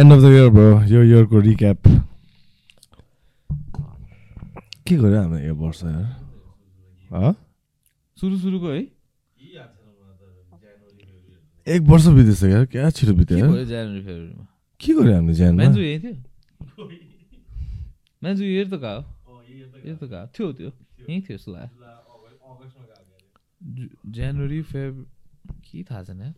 End of the year bro यो इयरको recap के गर्यो हाम्रो यो वर्ष यार हँ? सुरु सुरुको है एक वर्ष बितेछ यार क्या छिटो बित्यो भयो जनवरी फेब्रुअरीमा के गर्यो हामीले ज्यानमा म्यान्जु यही थियो म्यान्जु यर त कहाँ हो त कहाँ थियो त्यो यहीँ थियो जस्तो लाग्यो जनवरी फेब के थाहा छैन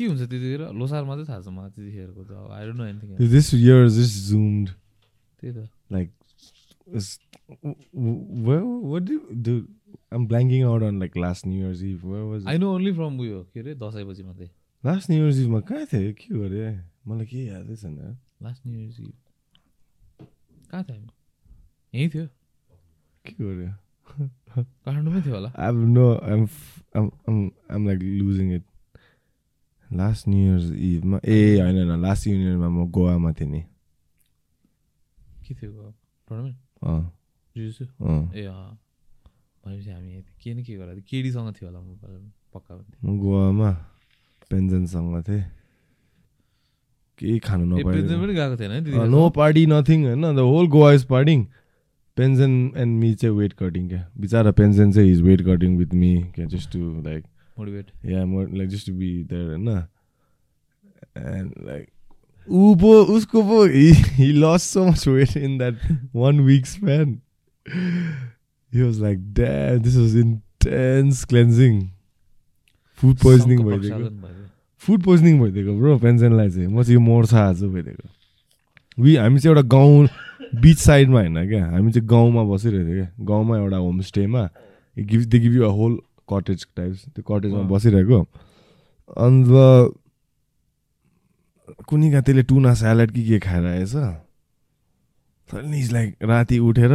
के हुन्छ त्यतिखेर? लोसार मात्रै थाहा छ मलाई त्यतिखेरको त। I don't know anything this year is just zoomed. त्यही त। You do i'm blanking out on like last new year's eve. Where was I? No only from उयो के अरे दसैँपछि मात्रै। Last new year's eve मा कहाँ थिएँ? के गरेँ? मलाई केही यादै छैन। लास्ट न्यु इयर्स इभ कहाँ थियो हामी? यहीँ थियो। के गरेँ? काठमाडौँमै थियो होला। I have no I'm f- I'm I'm I'm like losing it last new year's eve मा ए होइन होइन लास्ट न्यु इयरमा म गोवामा थिएँ नि। के थियो टुर्नामेन्ट ए भनेपछि हामी। के न के केडीसँग थियो होला म पक्का म गोवामा पेन्जनसँग थिएँ। केही खानु पेन्सन पनि गएको थिएन त्यतिखेर no party, nothing. होइन the whole Goa is partying. Penzen and me चाहिँ वेट कटिङ क्या। बिचरा पेन्सन चाहिँ is weight cutting with me क्या जस्ट टु लाइक मोटिभेट या म like just to be there होइन एन्ड लाइक ऊ पो उसको पो he lost so much weight in that one week span he was like dad this was intense cleansing food poisoning भइदिएको food poisoning भइदिएको bro पेन्सनलाई चाहिँ म चाहिँ यो मर्छ आज भइदिएको वी हामी चाहिँ एउटा गाउँ बिच साइडमा होइन क्या हामी चाहिँ गाउँमा बसिरहेको थियो क्या गाउँमा एउटा होमस्टेमा give they give you a whole cottage types त्यो कटेजमा। बसिरहेको। अन्त कुनै कहाँ त्यसले टुना स्यालेड कि के खाएर आएछ? इज लाइक राति उठेर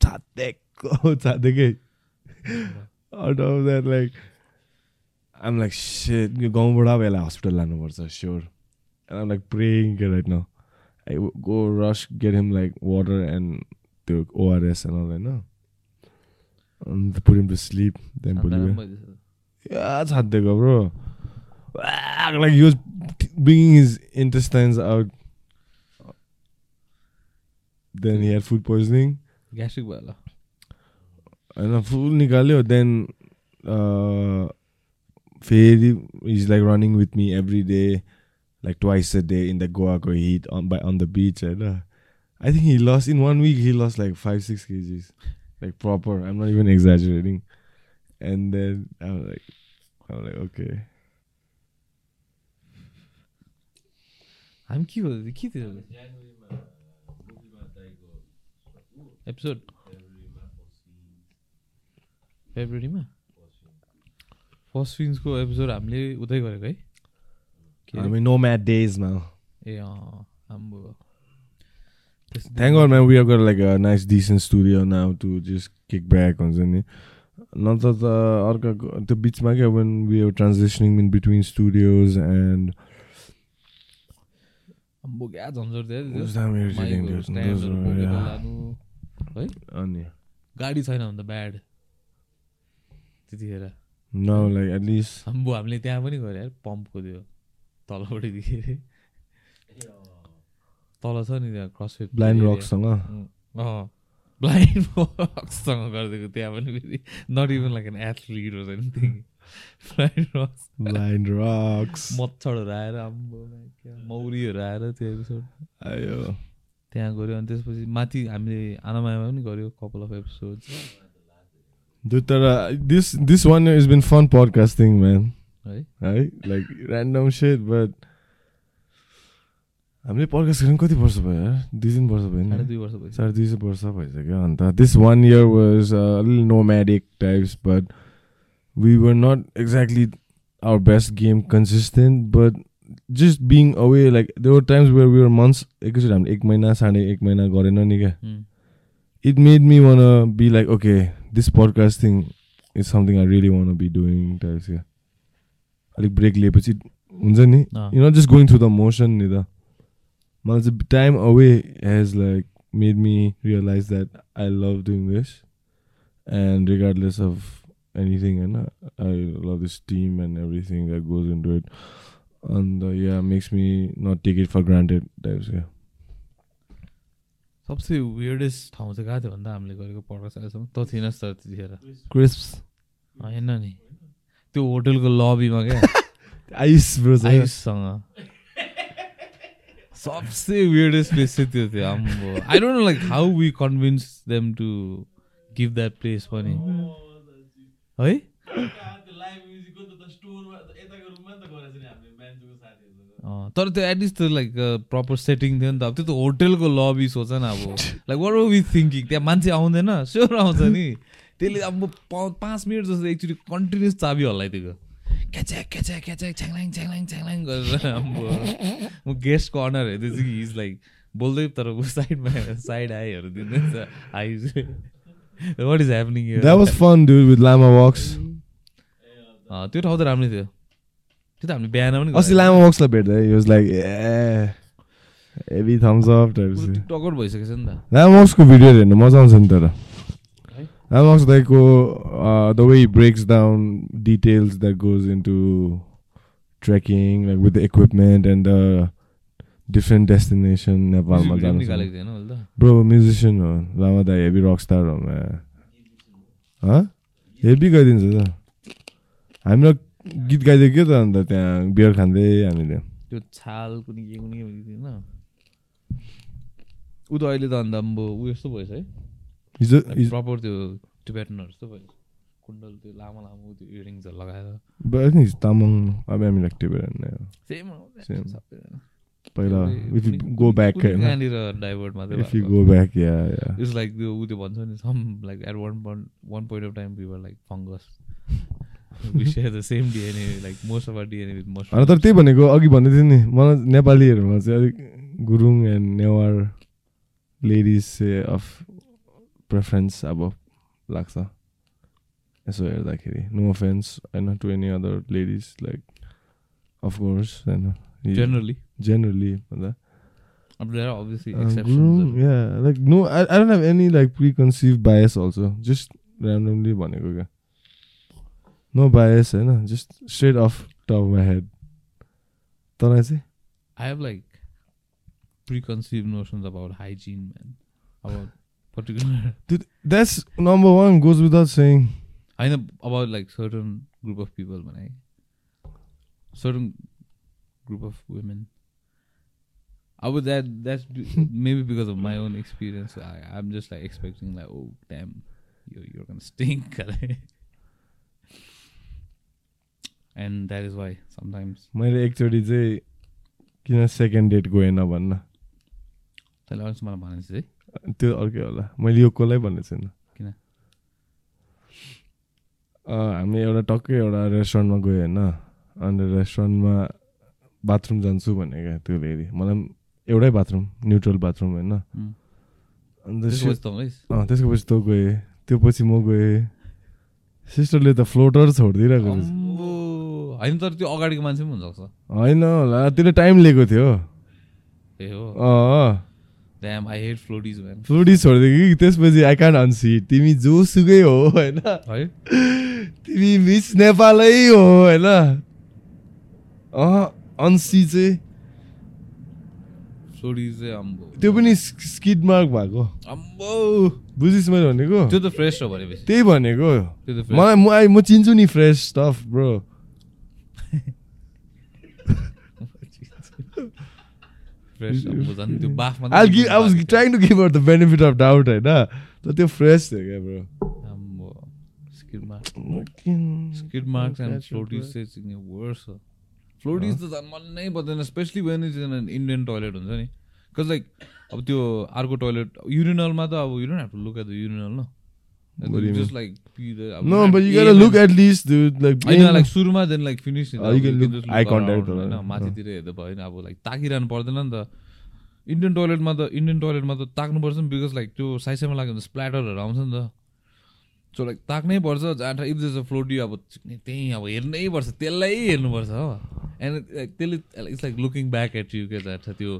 छातेको छातेकै out of that like um like set यो गाउँबाट अब यसलाई हस्पिटल लानुपर्छ स्योर आम लाइक प्रेइङ के राइट न I go rush get him like water and त्यो ओआरएस एन्ड होइन अन्त put him to sleep then भोलि yeah छादिएको bro like you bringing his intestines out. Then he had food poisoning. Gastric भयो होला होइन फुल निकाल्यो देन फेरि is like running with me every day like twice a day in the गोवाको heat on by on the beach होइन I think he lost in one week he lost like five six KGs Like proper I'm not even exaggerating and then um like um like okay हामी के गर्दै थियौँ के थियो episode फेब्रुअरीमा first फिन्सको episode हामीले उतै गरेको है के अरे? हामी नो म्याट डेजमा ए अँ आम्बो त्यस्तो- Thank God, man, we have got like a nice, decent studio now to just kick back हुन्छ नि नत्र त अर्को त्यो बिचमा क्या झन्झट है dude. स्ट्यान्डहरू Those were- बोकेर yeah. लानु अनि गाडी छैन भने त ब्याड त्यतिखेर like at least आम्बो हामीले त्यहाँ पनि गऱ्यो यार पम्पको त्यो देखेँ तल छ नि त्यहाँ क्रसफिट blind rockसँग ब्लाइन्ड रक्ससँग गरिदिएको त्यहाँ पनि फेरि not even like an athlete होस् anything blind rocks blind rocks मच्छरहरू आएर आम्बो मौरीहरू आएर त्यो एपिसोड आयो। त्यहाँ गऱ्यो अनि त्यसपछि माथि हामीले आनामायामा पनि गऱ्यो कपाल अफ एपिसोड तर this this one has been fun podcasting man है? है? Like random shit but हामीले पडकास्ट गर्नु कति वर्ष भयो यार? दुई तिन वर्ष भयो साढे नि दुई वर्ष भइसक्यो साढे दुई सय वर्ष भइसक्यो अन्त। This one year was lil nomadic types but we were not exactly our best game consistent but just being away like there were times where we were months एकैचोटि हामीले एक महिना साढे एक महिना गरेन नि क्या। It made me wanna be like okay this podcasting is something I really wanna be doing types क्या अलिक ब्रेक लिएपछि हुन्छ नि। You not just going through the motion नि त। मलाई चाहिँ time away has like made me realise that I love doing this and regardless of anything होइन I love this team and everything that goes into it it अन्त yeah makes me not take it for granted types क्या सबसे weirdest ठाउँ चाहिँ कहाँ थियो भन्दा हामीले गरेको पड्कास्ट अहिलेसम्म? त थिएनस् तर त्यतिखेर क्रिस्प होइन नि। त्यो होटलको लबीमा क्या? आइस ब्रो आयुषसँग सबसे वियर्डेस्ट प्लेस चाहिँ त्यो थियो आम्बो I don't know like how we convince them to give that place पनि है तर त्यो एटलिस्ट त्यो लाइक प्रपर सेटिङ थियो नि त। अब त्यो त होटेलको लबी सोच न अब। लाइक वाट वी थिङ्किङ त्यहाँ मान्छे आउँदैन। स्योर आउँछ नि। त्यसले अब पाँच मिनट जस्तो एकचोटि कन्टिन्युस चाबी हल्लाइदिएको। क्याच्याक क्याच्याक क्याच्याक छ्याङलाङ छ्याङलाङ छ्याङलाङ गरेर अब म गेस्ट कर्नर हेर्दैछु कि इज लाइक बोल्दै तर ऊ साइडमा साइड आइहरू दिँदैछ eyes what is happening that was fun do with Lama Wax त्यो ठाउँ त राम्रै थियो त्यो त हामीले बिहान पनि अस्ति। लामा वक्सलाई भेट्दा was like a heavy thumbs up ऊ टिकटकर भइसकेछ नि त लामा वक्सको भिडियो हेर्नु मजा आउँछ नि तर works दाइको the way breaks down details that goes into trekking like with the equipment and the different destination नेपालमा जानु ब्रो म्युजिसियन हो लामा दाई हेभी रक स्टार हो हेभी गइदिन्छ त हामीलाई गीत गाइदियो क्या त अन्त त्यहाँ बियर खाँदै हामीले त्यो छाल कुनै के कुनै ऊ त अहिले त अन्त अम्बो ऊ यस्तो भएछ है हिजो हिजो प्रपर त्यो टिबेटनहरू जस्तो भएछ कुण्डल त्यो लामो लामो त्यो इयरिङ्सहरू लगाएर। It's तामाङ अब हामी लाइक टिबेटन नै हो सेम. सबैजना पहिला इफ यु गो ब्याक होइन। कहाँनिर डाइभर्ट मात्रै if you go back yeah yeah it's like त्यो ऊ त्यो भन्छ नि some like at one point one point of time we like fungus the same DNA like most of our DNA with most तर त्यही भनेको अघि भन्दै थियो नि मलाई नेपालीहरूमा चाहिँ अलिक Gurung and Newar ladies of preference अब लाग्छ यसो हेर्दाखेरि नो अफेन्स होइन to any other ladies like of course होइन जेनरली जेनरली भन्दा Uh, no, I, I don't have any like preconceived bias also. Just randomly भनेको क्या नो बायस होइन just straight off top my head तँलाई चाहिँ I have like preconceived notions about hygiene, man. About particular, that's number one goes without saying I know about like certain group of people, man. I, certain group of women. I would that that's be- maybe because of my own experience. I I'm just like expecting like, oh damn, you you're gonna stink, and that is why sometimes. मैले एकचोटि चाहिँ किन second date गएन भन्न तैँले अरूसँग मलाई भनेको थिएँ है त्यो अर्कै होला। मैले यो कसलाई भनेको छैन। किन? हामी एउटा टक्कै एउटा रेस्टुरेन्टमा गयो होइन। अन्त रेस्टुरेन्टमा बाथरुम जान्छु भने क्या त्यो लेडी मलाई पनि एउटै बाथरुम न्युट्रल बाथरुम होइन. अन्त त्यसको पछि त गएँ। त्यो पछि म गएँ। सिस्टरले त फ्लोटर छोडिदिइरहेको होइन तर त्यो अगाडिको मान्छे पनि हुनसक्छ। होइन होला त्यसले टाइम लिएको थियो। ए हो। Damn I hate floaties man floaty छोडिदिएको कि? त्यसपछि आई कान अनसी तिमी जोसुकै हो होइन? है? तिमी मिस नेपालै हो होइन? अन्सी चाहिँ? अम्बो। त्यो पनि स्किड मार्क भएको। अम्बो। बुझिस् मैले भनेको? त्यो त फ्रेस हो भनेपछि। त्यही भनेको। मलाई म चिन्छु नि फ्रेस स्टफ ब्रो फ्रेस अम्बो झन् त्यो बाफमा I give I was trying to give the benefit of doubt होइन? तर त्यो फ्रेस थियो क्या bro अम्बो skid mark skid marks and floaties चाहिँ चाहिँ वर्स हो। फ्लोडिज त झन् मन नै पर्दैन especially when is in Indian toilet हुन्छ नि। बिकज लाइक अब त्यो अर्को टोइलेट युरिनलमा त अब urine to look at the urinal न What do you just like No, but you gotta look at least, dude. Like, like like Oh, you can look eye contact होला। होइन माथितिर हेर्दा भयो अब लाइक ताकिरहनु पर्दैन नि त इन्डियन टोइलेटमा त इन्डियन टोइलेटमा त ताक्नुपर्छ नि बिकज लाइक त्यो साइसाइमा लाग्यो भने स्प्ल्याटरहरू आउँछ नि त सो लाइक ताक्नै पर्छ जहाँ इफ दिस अ फ्लोटी अब त्यहीँ अब हेर्नै पर्छ त्यसलाई हेर्नुपर्छ हो एन्ड त्यसले it's like looking back at you के जान्छ त्यो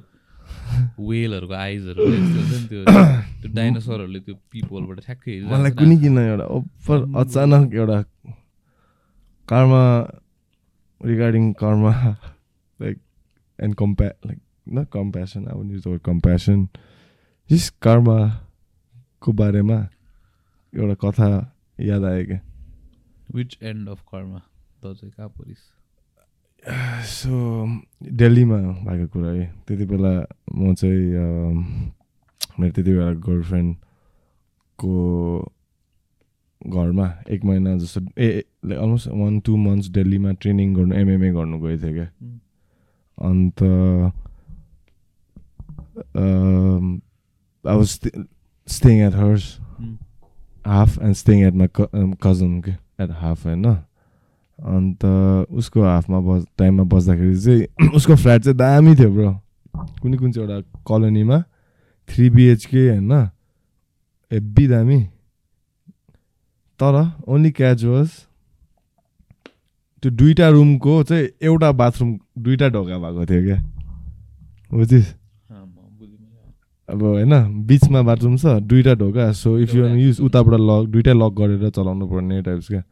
वेलहरूको आइजहरू हुन्छ नि त्यो त्यो डाइनोसरहरूले त्यो पिपलबाट ठ्याक्कै मलाई कुनै नि। किन एउटा ओभर अचानक एउटा कारमा रिगार्डिङ कारमा like and compa like not compassion I wouldn't use the word compassion. Just karma को बारेमा एउटा कथा याद आयो क्या? विच एन्ड अफ कर्मा त चाहिँ कहाँ परिस सो दिल्लीमा भएको कुरा है त्यति बेला म चाहिँ मेरो त्यति बेला गर्लफ्रेन्डको घरमा एक महिना जस्तो ए like almost one two months दिल्लीमा ट्रेनिङ गर्नु एमएमए गर्नु गएको थिएँ क्या. अन्त I was staying at hers. Half and staying at my cousin के एट हाफ होइन अन्त उसको हाफमा बस टाइममा बस्दाखेरि चाहिँ उसको फ्ल्याट चाहिँ दामी थियो ब्रो। कुनै कुन चाहिँ एउटा कलोनीमा। थ्री बिएचके होइन? हेब्बी दामी। तर ओन्ली क्याच वाज त्यो दुइटा रुमको चाहिँ एउटा बाथरुम दुइटा ढोका भएको थियो क्या। बुझिस्। अब होइन बिचमा बाथरुम छ दुइटा ढोका। सो इफ यु युज उताबाट लक दुइटै लक गरेर चलाउनु पर्ने टाइप्स क्या.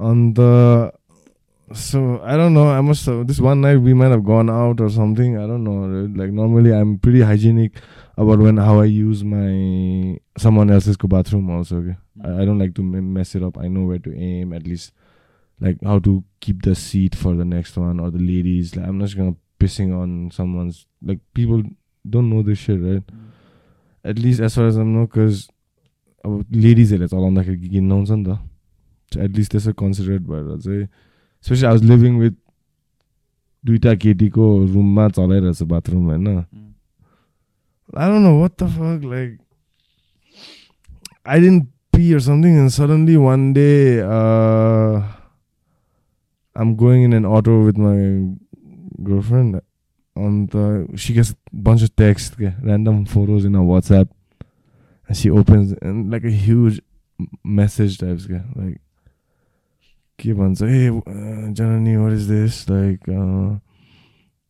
अन्त so I don't know I must this one night we might have gone out or something I don't know like normally I am pretty hygienic about when how I use my someone एल्सेसको bathroom also कि I don't like to mess it up I know where to um at least like how to keep the seat for the next one or the ladies. Like, I'm not gonna pissing on someone's like people don't know this shit, right? Mm. At least as far as I know, because अब लेडिजहरूले चलाउँदाखेरि किन्न आउँछ नि त at least त्यसो considerate भएर चाहिँ especially I was living with दुइटा केटीको रुममा चलाइरहेछ बाथरुम होइन Mm. I don't know what the fuck. Like, I didn't pee or something, and suddenly one day, uh, I'm going in an auto with my girlfriend, and uh, she gets a bunch of texts, okay, random photos in her WhatsApp, and she opens and like a huge m- message types, okay, like. के भन्छ ए जननी what is this like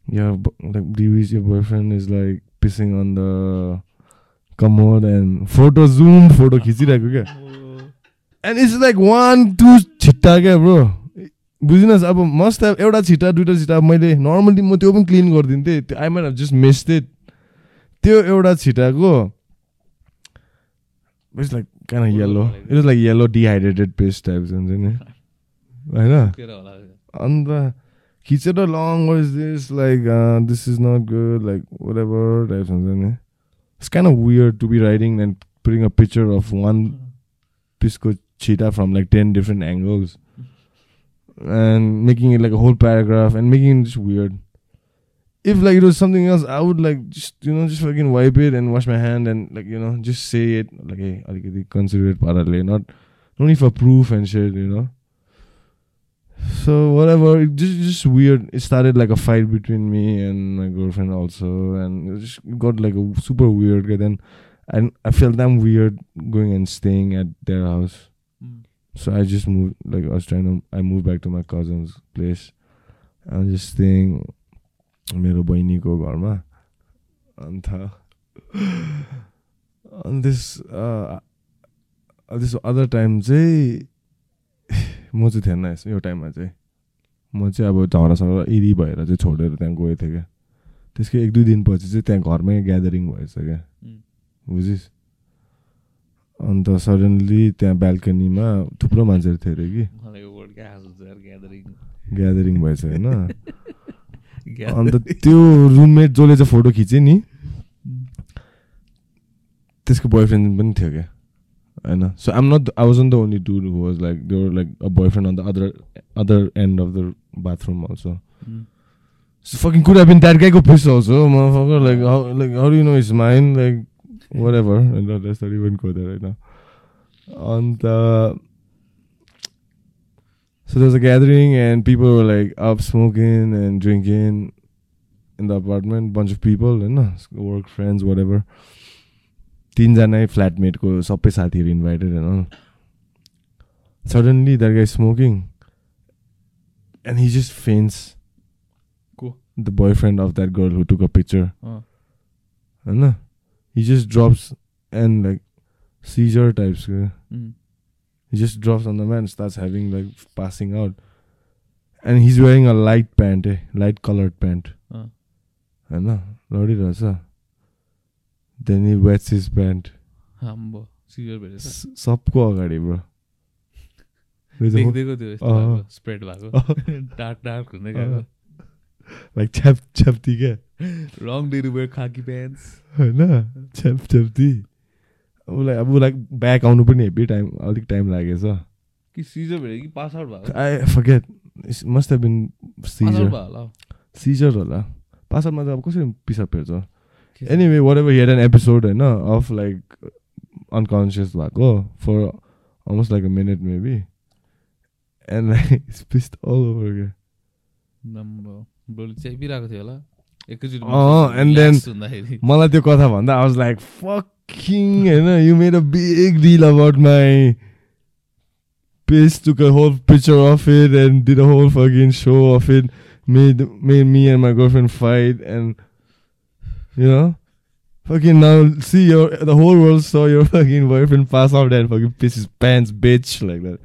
do you wish your boyfriend is like pissing on the commode and photo zoom photo खिचिरहेको क्या and it's like one two छिट्टा क्या bro बुझिनुहोस् अब must have एउटा छिट्टा दुइटा छिट्टा मैले नर्मली म त्यो पनि clean गरिदिन्थेँ I might just missed it त्यो एउटा छिट्टाको इट्स लाइक कान yellow it is like yellow dehydrated paste types हुन्छ नि? होइन के होला अन्त खिचेर long what is this like this is not good like whatever types हुन्छ नि it's kind of weird to be riding and putting a picture of one पिसको छिटा from like ten different angles and making it like a whole paragraph and making it just weird. If like it was something else, I would like just you know just fucking wipe it and wash my hand and like you know just say it like hey अलिकति consider it parallel, not no need for proof and shit, you know. So whatever, it just just weird. It started like a fight between me and my girlfriend also, and just got like a super weird. Then and I felt damn weird going and staying at their house. Mm. So I just moved, like I was trying to, I moved back to my cousin's place. I was just staying मेरो बहिनीको घरमा अन्त अनि this uh, this other time चाहिँ म चाहिँ थिएन यस- यो टाइममा चाहिँ। म चाहिँ अब झगडा इरी भएर चाहिँ छोडेर त्यहाँ गएको थिएँ क्या। त्यसको एक दुई दिनपछि चाहिँ त्यहाँ घरमै ग्यादरिङ भएछ क्या. बुझिस्? अन्त सडनली त्यहाँ ब्याल्कनीमा थुप्रो मान्छेहरू थियो अरे कि। ग्यादरिङ? भएछ होइन। अन्त त्यो रुममेट जसले चाहिँ फोटो खिच्यो नि त्यसको बोयफ्रेन्ड पनि थियो क्या। And so I'm not. I wasn't the only dude who was like there were like a boyfriend on the other other end of the bathroom also. Hmm. So fucking could have been that guy guy's piss also, motherfucker. Like how like how do you know it's mine? Like whatever. And that's let's not even go there right now. And uh, so there's a gathering and people were like up smoking and drinking in the apartment. Bunch of people you know, work friends, whatever. तिनजनै फ्ल्याटमेटको सबै साथीहरू invited होइन। Suddenly there smoking and he's फेन्सको the boyfriend of that took a picture होइन? He's drops and like seizure टाइप्सको he's drops on the man that's having like passing out and he's wearing a light pant a light coloured pant होइन? लडिरहेछ then he wets his pant सबको अगाडि bro त्यो spread भएको dark dark हुँदै गएको like छ्याप छ्याप्ती क्या रङ डे वेयर खाकी प्यान्ट्स होइन छ्याप छ्याप्ती उसलाई अब उसलाई ब्याक आउनु पनि हेभी टाइम अलिक टाइम लागेछ। कि सिजर भेट्यो कि पास आउट भएको? I forget must have been pass seizure भयो होला। सिजर होला। पासमा त अब कसरी पिसाब हेर्छ? के छ? Anyway whatever here an episode होइन अफ लाइक अनकन्सियस भएको for almost like a minute maybe and like pissed all over क्या नम्बर ब्रोले च्यापिरहेको थियो होला एकैचोटि अँ, and then- relax हुँदाखेरि मलाई त्यो कथा भन्दा आई वाज लाइक फकिङ होइन you made a big deal about my page took a whole picture of it and did a whole fucking show of it made made me and my girlfriend fight and you know fucking now see your the whole world saw your fucking boyfriend pass out and fucking piss his pants bitch like that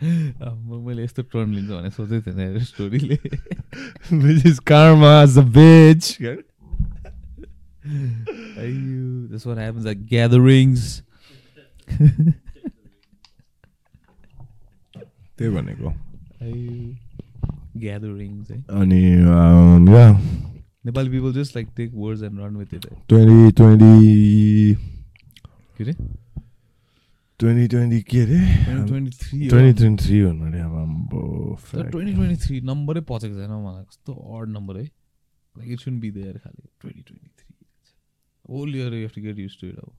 आम्बो, मैले यस्तो turn लिन्छ भने सोचेको थिएन स्टोरीले which is karma as a bitch अयो this what happens at gatherings त्यही भनेको अयो gatherings है अनि yeah. Nepali people just like take words and run with it है 2020 के अरे 2020 के अरे 2023 हो। ट्वेन्टी ट्वेन्टी थ्री भन्नु अरे अब आम्बो तर फ्याक। 2023 नम्बरै पचेको छैन मलाई कस्तो अड नम्बर है like it soon be there खालि 2023 whole year you have to get use to it अब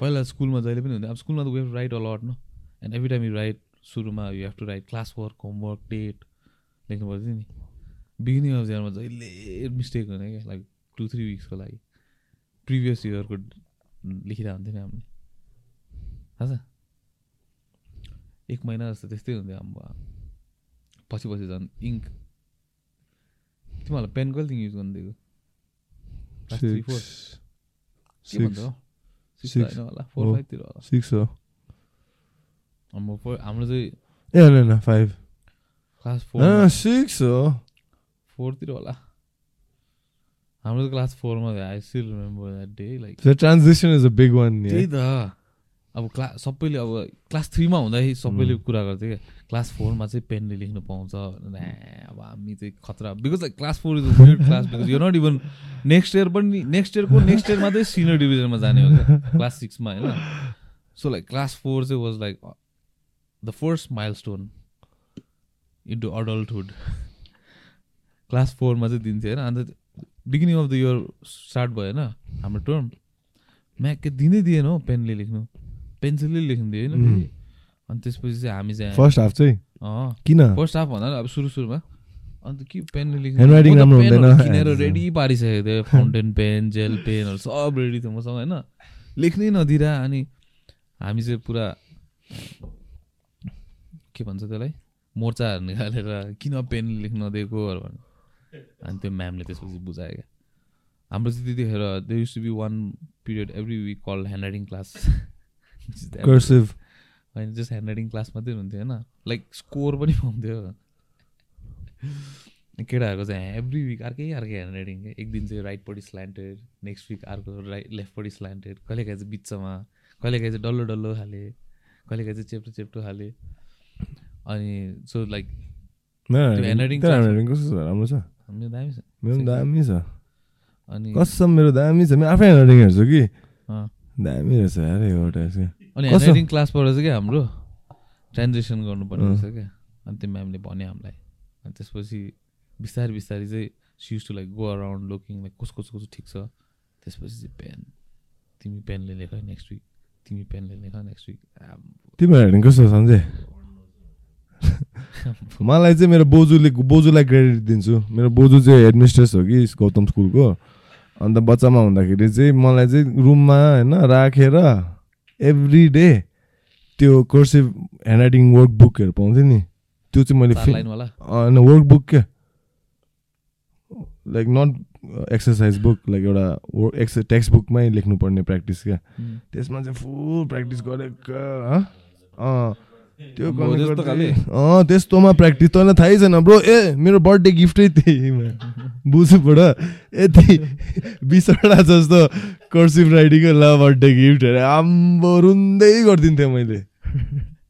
पहिला स्कुलमा जहिले पनि हुन्थ्यो अब स्कुलमा त we have write a lot न and every time you write सुरुमा you have to write class work homework date लेख्नु पर्थ्यो नि। बिगिनिङ अफ इयरमा जहिले मिस्टेक हुने क्या लाइक टु थ्री विक्सको लागि। प्रिभियस इयरको लेखिरहेको हुन्थ्यो नि हामीले। थाहा छ? एक महिना जस्तो त्यस्तै हुन्थ्यो हाम्रो पछि पछि झन् इङ्क तिमीहरूलाई पेन कहिलेदेखि युज गर्नु दिएको? हाम्रो फोर हाम्रो चाहिँ ए होइन होइन फाइभ क्लास फोर सिक्स हो फोरतिर होला हाम्रो क्लास फोरमा I still remember that day like transition is a big one. त्यही. त अब क्ला सबैले अब क्लास थ्रीमा हुँदाखेरि सबैले. कुरा गर्थ्यो क्या क्लास फोरमा चाहिँ पेनले लेख्नु पाउँछ अब हामी चाहिँ खतरा because like class four is where class because यो नट इभन नेक्स्ट इयर पनि नेक्स्ट इयरको नेक्स्ट इयरमा चाहिँ सिनियर डिभिजनमा जाने हो क्या क्लास सिक्समा होइन सो लाइक क्लास फोर चाहिँ was like the first milestone into adulthood class फोरमा चाहिँ दिन्थ्यो होइन? अन्त beginning of the year start भयो होइन? हाम्रो टर्म म्याक दिँदै दिएन हौ पेनले लेख्नु। पेन्सिलले लेख्नु दियो होइन अनि त्यसपछि चाहिँ हामी चाहिँ फर्स्ट हाफ चाहिँ? किन? फर्स्ट हाफ भन्दा अब सुरु सुरुमा। अन्त के पेनले हुँदैन। किनेर रेडी पारिसकेको थियो फाउन्टेन पेन जेल पेनहरू सब रेडी थियो मसँग होइन? लेख्नै नदिँदा अनि हामी चाहिँ पुरा के भन्छ त्यसलाई? मोर्चाहरू निकालेर किन पेन लेख्न नदिएकोहरू भन्नु अनि त्यो म्यामले त्यसपछि बुझायो क्या। हाम्रो चाहिँ त्यतिखेर they used to be one period every week call hand writing class होइन जस्ट ह्यान्ड राइटिङ क्लास मात्रै हुन्थ्यो होइन? लाइक स्कोर पनि पाउँथ्यो। केटाहरूको चाहिँ एभ्री विक अर्कै अर्कै ह्यान्ड राइटिङ एक दिन चाहिँ राइटपट्टि स्ल्यान्टेड नेक्स्ट विक अर्को राइट लेफ्टपट्टि स्ल्यान्टेड कहिलेकाहीँ चाहिँ बिचमा कहिलेकाहीँ चाहिँ डल्लो डल्लो खाले कहिलेकाहीँ चाहिँ चेप्टो चेप्टो खाले अनि सो लाइक ह्यान्डराइटिङ राम्रो छ। मेरो दामी छ। मेरो पनि दामी छ। अनि कसम मेरो दामी छ। मेरो आफै ह्यान्डराइटिङ हेर्छु कि। दामी रहेछ यार एउटा चाहिँ अनि कस्तो? ह्यान्ड राइटिङ क्लासबाट चाहिँ क्या हाम्रो? ट्रान्जेक्सन गर्नुपर्ने। रहेछ क्या। अनि त्यो म्यामले भन्यो हामीलाई। अनि त्यसपछि बिस्तारै बिस्तारै चाहिँ cease to like go around looking like कसको कसको ठिक छ। त्यसपछि चाहिँ पेन तिमी पेनले लेख नेक्स्ट विक तिमी पेनले लेख नेक्स्ट विक तिम्रो ह्यान्डराइटिङ कस्तो छ सन्जय। मलाई चाहिँ मेरो बोजूले बोजूलाई क्रेडिट दिन्छु। मेरो बोजू चाहिँ हेडमिस्ट्रेस हो कि गौतम स्कुलको। अन्त बच्चामा हुँदाखेरि चाहिँ मलाई चाहिँ रुममा होइन राखेर एभ्री डे त्यो कर्सिभ ह्यान्ड राइटिङ वर्क बुकहरू पाउँथेँ नि। त्यो चाहिँ मैले होइन वर्क बुक क्या। Like not exercise book like एउटा वर्क एक्स टेक्स्ट बुकमै लेख्नुपर्ने प्र्याक्टिस क्या। त्यसमा चाहिँ फुल प्र्याक्टिस गरेको त्यो त्यस्तोमा प्र्याक्टिस तँलाई थाहै छैन ब्रो ए मेरो बर्थडे गिफ्टै त्यहीमा बुझुबाट यति बिसवटा जस्तो कर्सिभ राइडिङको ल बर्थडे गिफ्ट अरे आम्बो रुन्दै गरिदिन्थेँ मैले।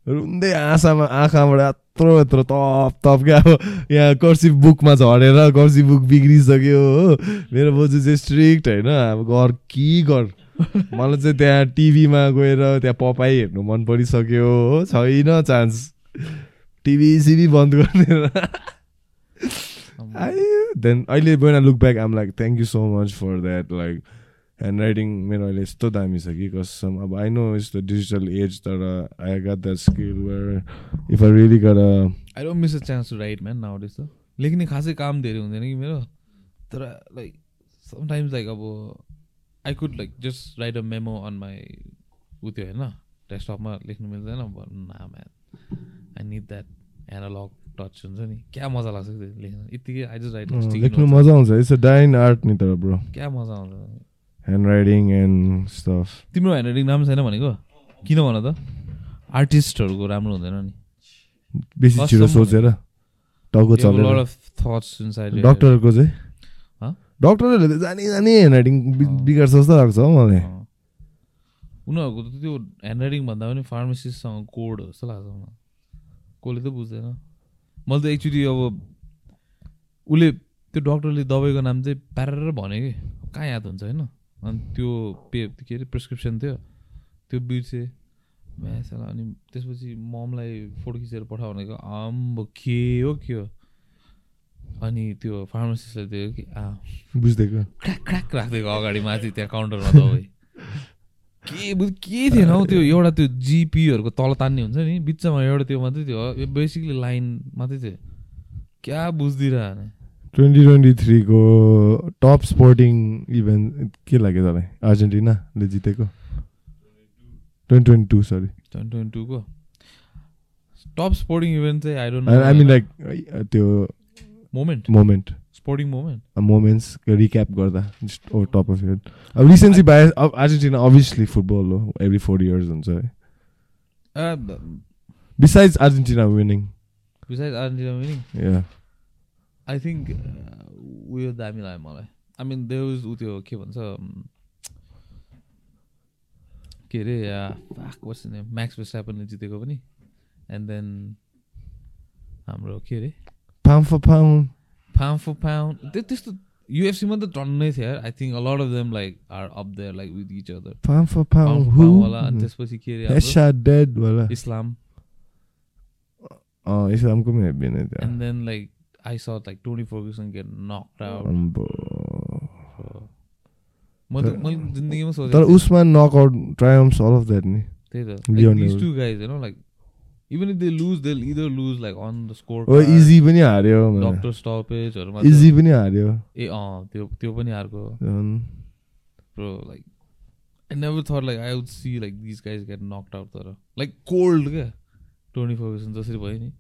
रुन्दै आँखामा आँखाबाट यत्रो यत्रो तप तप क्या। अब यहाँ कर्सिभ बुकमा झरेर कर्सिभ बुक बिग्रिसक्यो हो। मेरो बोजू चाहिँ स्ट्रिक्ट होइन। अब गर कि गर। मलाई चाहिँ त्यहाँ टिभीमा गएर त्यहाँ पपाई हेर्नु मन परिसक्यो हो। छैन चान्स। टिभी सिभी बन्द गरिदिएर। देन अहिले when look back um like thank you so much for that like hand writing मेरो अहिले यस्तो दामी छ कि कसम। अब I know it's the digital age तर I got that skill where if I really गर I don't miss a chance to write man now त लेख्ने खासै काम धेरै हुँदैन कि मेरो। तर लाइक समटाइम्स लाइक अब I could like just write a memo on my uh त्यो होइन डेस्कटपमा लेख्नु मिल्दैन ना man I need that analogue touch हुन्छ नि क्या मजा लाग्छ त्यो लेख्नु यत्तिकै आई जस्ट राइट लेख्नु मजा आउँछ इट्स अ डाइन आर्ट नि तर ब्रो क्या मजा आउँछ ह्यान्ड राइटिङ एन्ड स्टफ तिम्रो ह्यान्ड राइटिङ राम्रो छैन भनेको किन भन त आर्टिस्टहरूको राम्रो हुँदैन नि। बेसी छिटो सोचेर टाउको चलेर. डक्टरको चाहिँ? डक्टरहरूले त जानी जानी ह्यान्ड राइटिङ। बिगार्छ जस्तो लाग्छ हौ मलाई। उनीहरूको त त्यो ह्यान्ड राइटिङ भन्दा पनि फार्मेसिस्टसँग कोड जस्तो लाग्छ मलाई। कसले त बुझ्दैन। मैले त एक्चुली अब उसले त्यो डक्टरले दबाईको नाम चाहिँ प्यारेर भन्यो कि कहाँ याद हुन्छ होइन? अनि त्यो पे के अरे प्रिस्क्रिप्सन थियो। त्यो बिर्से। म्यासला अनि त्यसपछि ममलाई फोटो खिचेर पठाउ भनेको आम्बो के हो के हो? अनि त्यो फार्मासिस्टले दियो कि आ बुझ्दैको। क्र्याक क्र्याक राखिदिएको अगाडि माथि त्यहाँ काउन्टरमा दबाई के बुझ के थिएन हौ त्यो एउटा त्यो जिपीहरूको तल तान्ने हुन्छ नि बिचमा एउटा त्यो मात्रै थियो। बेसिकली लाइन मात्रै थियो। क्या बुझिदिरह ट्वेन्टी ट्वेन्टी थ्रीको टप स्पोर्टिङ इभेन्ट के लाग्यो तँलाई? अर्जेन्टिनाले जितेको? Twenty twenty two sorry. Twenty twenty टूको? Top sporting event चाहिँ I don't I mean like त्यो moment moment sporting moment moments recap गर्दा just over top of head अब रिसेन्टली अब अर्जेन्टिना अभियसली फुटबल हो एभ्री फोर इयर्स हुन्छ है. Besides Argentina winning beside Argentina winning I think उयो दामी लाग्यो मलाई. आई मिन देउज उ त्यो के भन्छ um, के अरे म्याक्स वेस्टापनले जितेको पनि. एन्ड देन हाम्रो के अरे? Pound for pound pound for pound त्यो त्यस्तो युएफसीमा त टन्नै थियो I think a lot of them like are up there like with each other pound for pound pound for वाला अनि त्यसपछि के अरे हेडशट डेड वाला इस्लाम अँ इस्लामको पनि हेब्बी नै थियो and then like I saw like Tony Ferguson get knocked out अम्बो। मैले मैले जिन्दगीमा सोचेको तर। उसमा knockout triumphs all of that नि त्यही त टु गाइज होइन like even if they lose they either lose like on the score easy पनि हार्यो डक्टर स्टपेजहरूमा इजी पनि हार्यो। ए अँ त्यो त्यो पनि झन्। Bro like I never thought like I would see like this guys get knocked out तर। लाइक कोल्ड क्या। टोनी फर्गुसन जसरी भयो नि।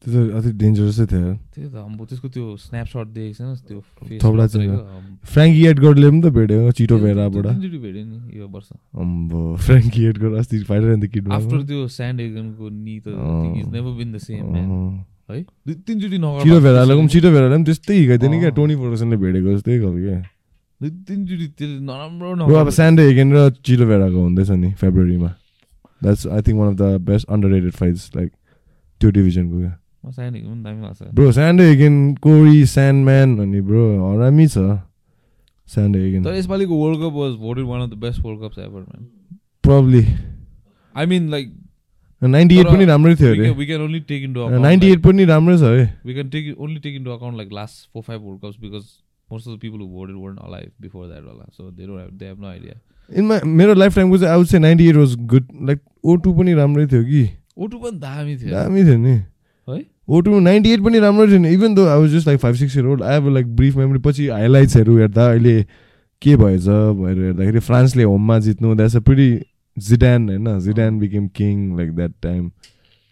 त्यो त अति डेन्जरसै थियो। त्यही त अब त्यसको त्यो स्न्यापसट देखेको छैन त्यो थोपडा चाहिँ फ्रेङ्की एडगरले पनि त भेट्यो चिटो भेट्यो नि यो वर्ष। अम्बो फ्रेङ्की एडगर अस्ति आफ्टर त्यो स्यान्ड एगनको नि त। Is never been the same है दुई तिनचोटि नगर भेरालाई पनि भेरालाई पनि त्यस्तै क्या। टोनी भेटेको जस्तै खालको क्या। दुई तिनचोटि त्यो नराम्रो अब स्यान्डे हेगेन र चिटो हुँदैछ नि फेब्रुअरीमा that's I think one of the best underrated fights like त्यो डिभिजनको क्या। एगन ब्रो स्यान्डे हेगेन कोरी स्यान्डम्यान अनि ब्रो हरामी छ। स्यान्डे हेगेन तर यसपालिको world cup was voted one of the best world cups ever man probably I mean like ninety eight पनि राम्रै थियो अरे। We can only take into ninety eight पनि राम्रै छ है take it, only take into account like last four five World Cups because most of the people who voted weren't alive before that, wala. so they don't have they have no idea. In my मेरो life टाइमको चाहिँ out चाहिँ ninety eight was good like oh two पनि राम्रै थियो कि। O2 पनि दामी थियो। दामी थियो नि। है? ओ टू नाइन्टी एट पनि राम्रो थियो नि even though I was just like five six year old I have like brief memory पछि हाइलाइट्सहरू हेर्दा अहिले के भएछ भनेर हेर्दाखेरि फ्रान्सले होममा जित्नु द्याट्स अ प्रिटी जिडान होइन? Zidane became king like that time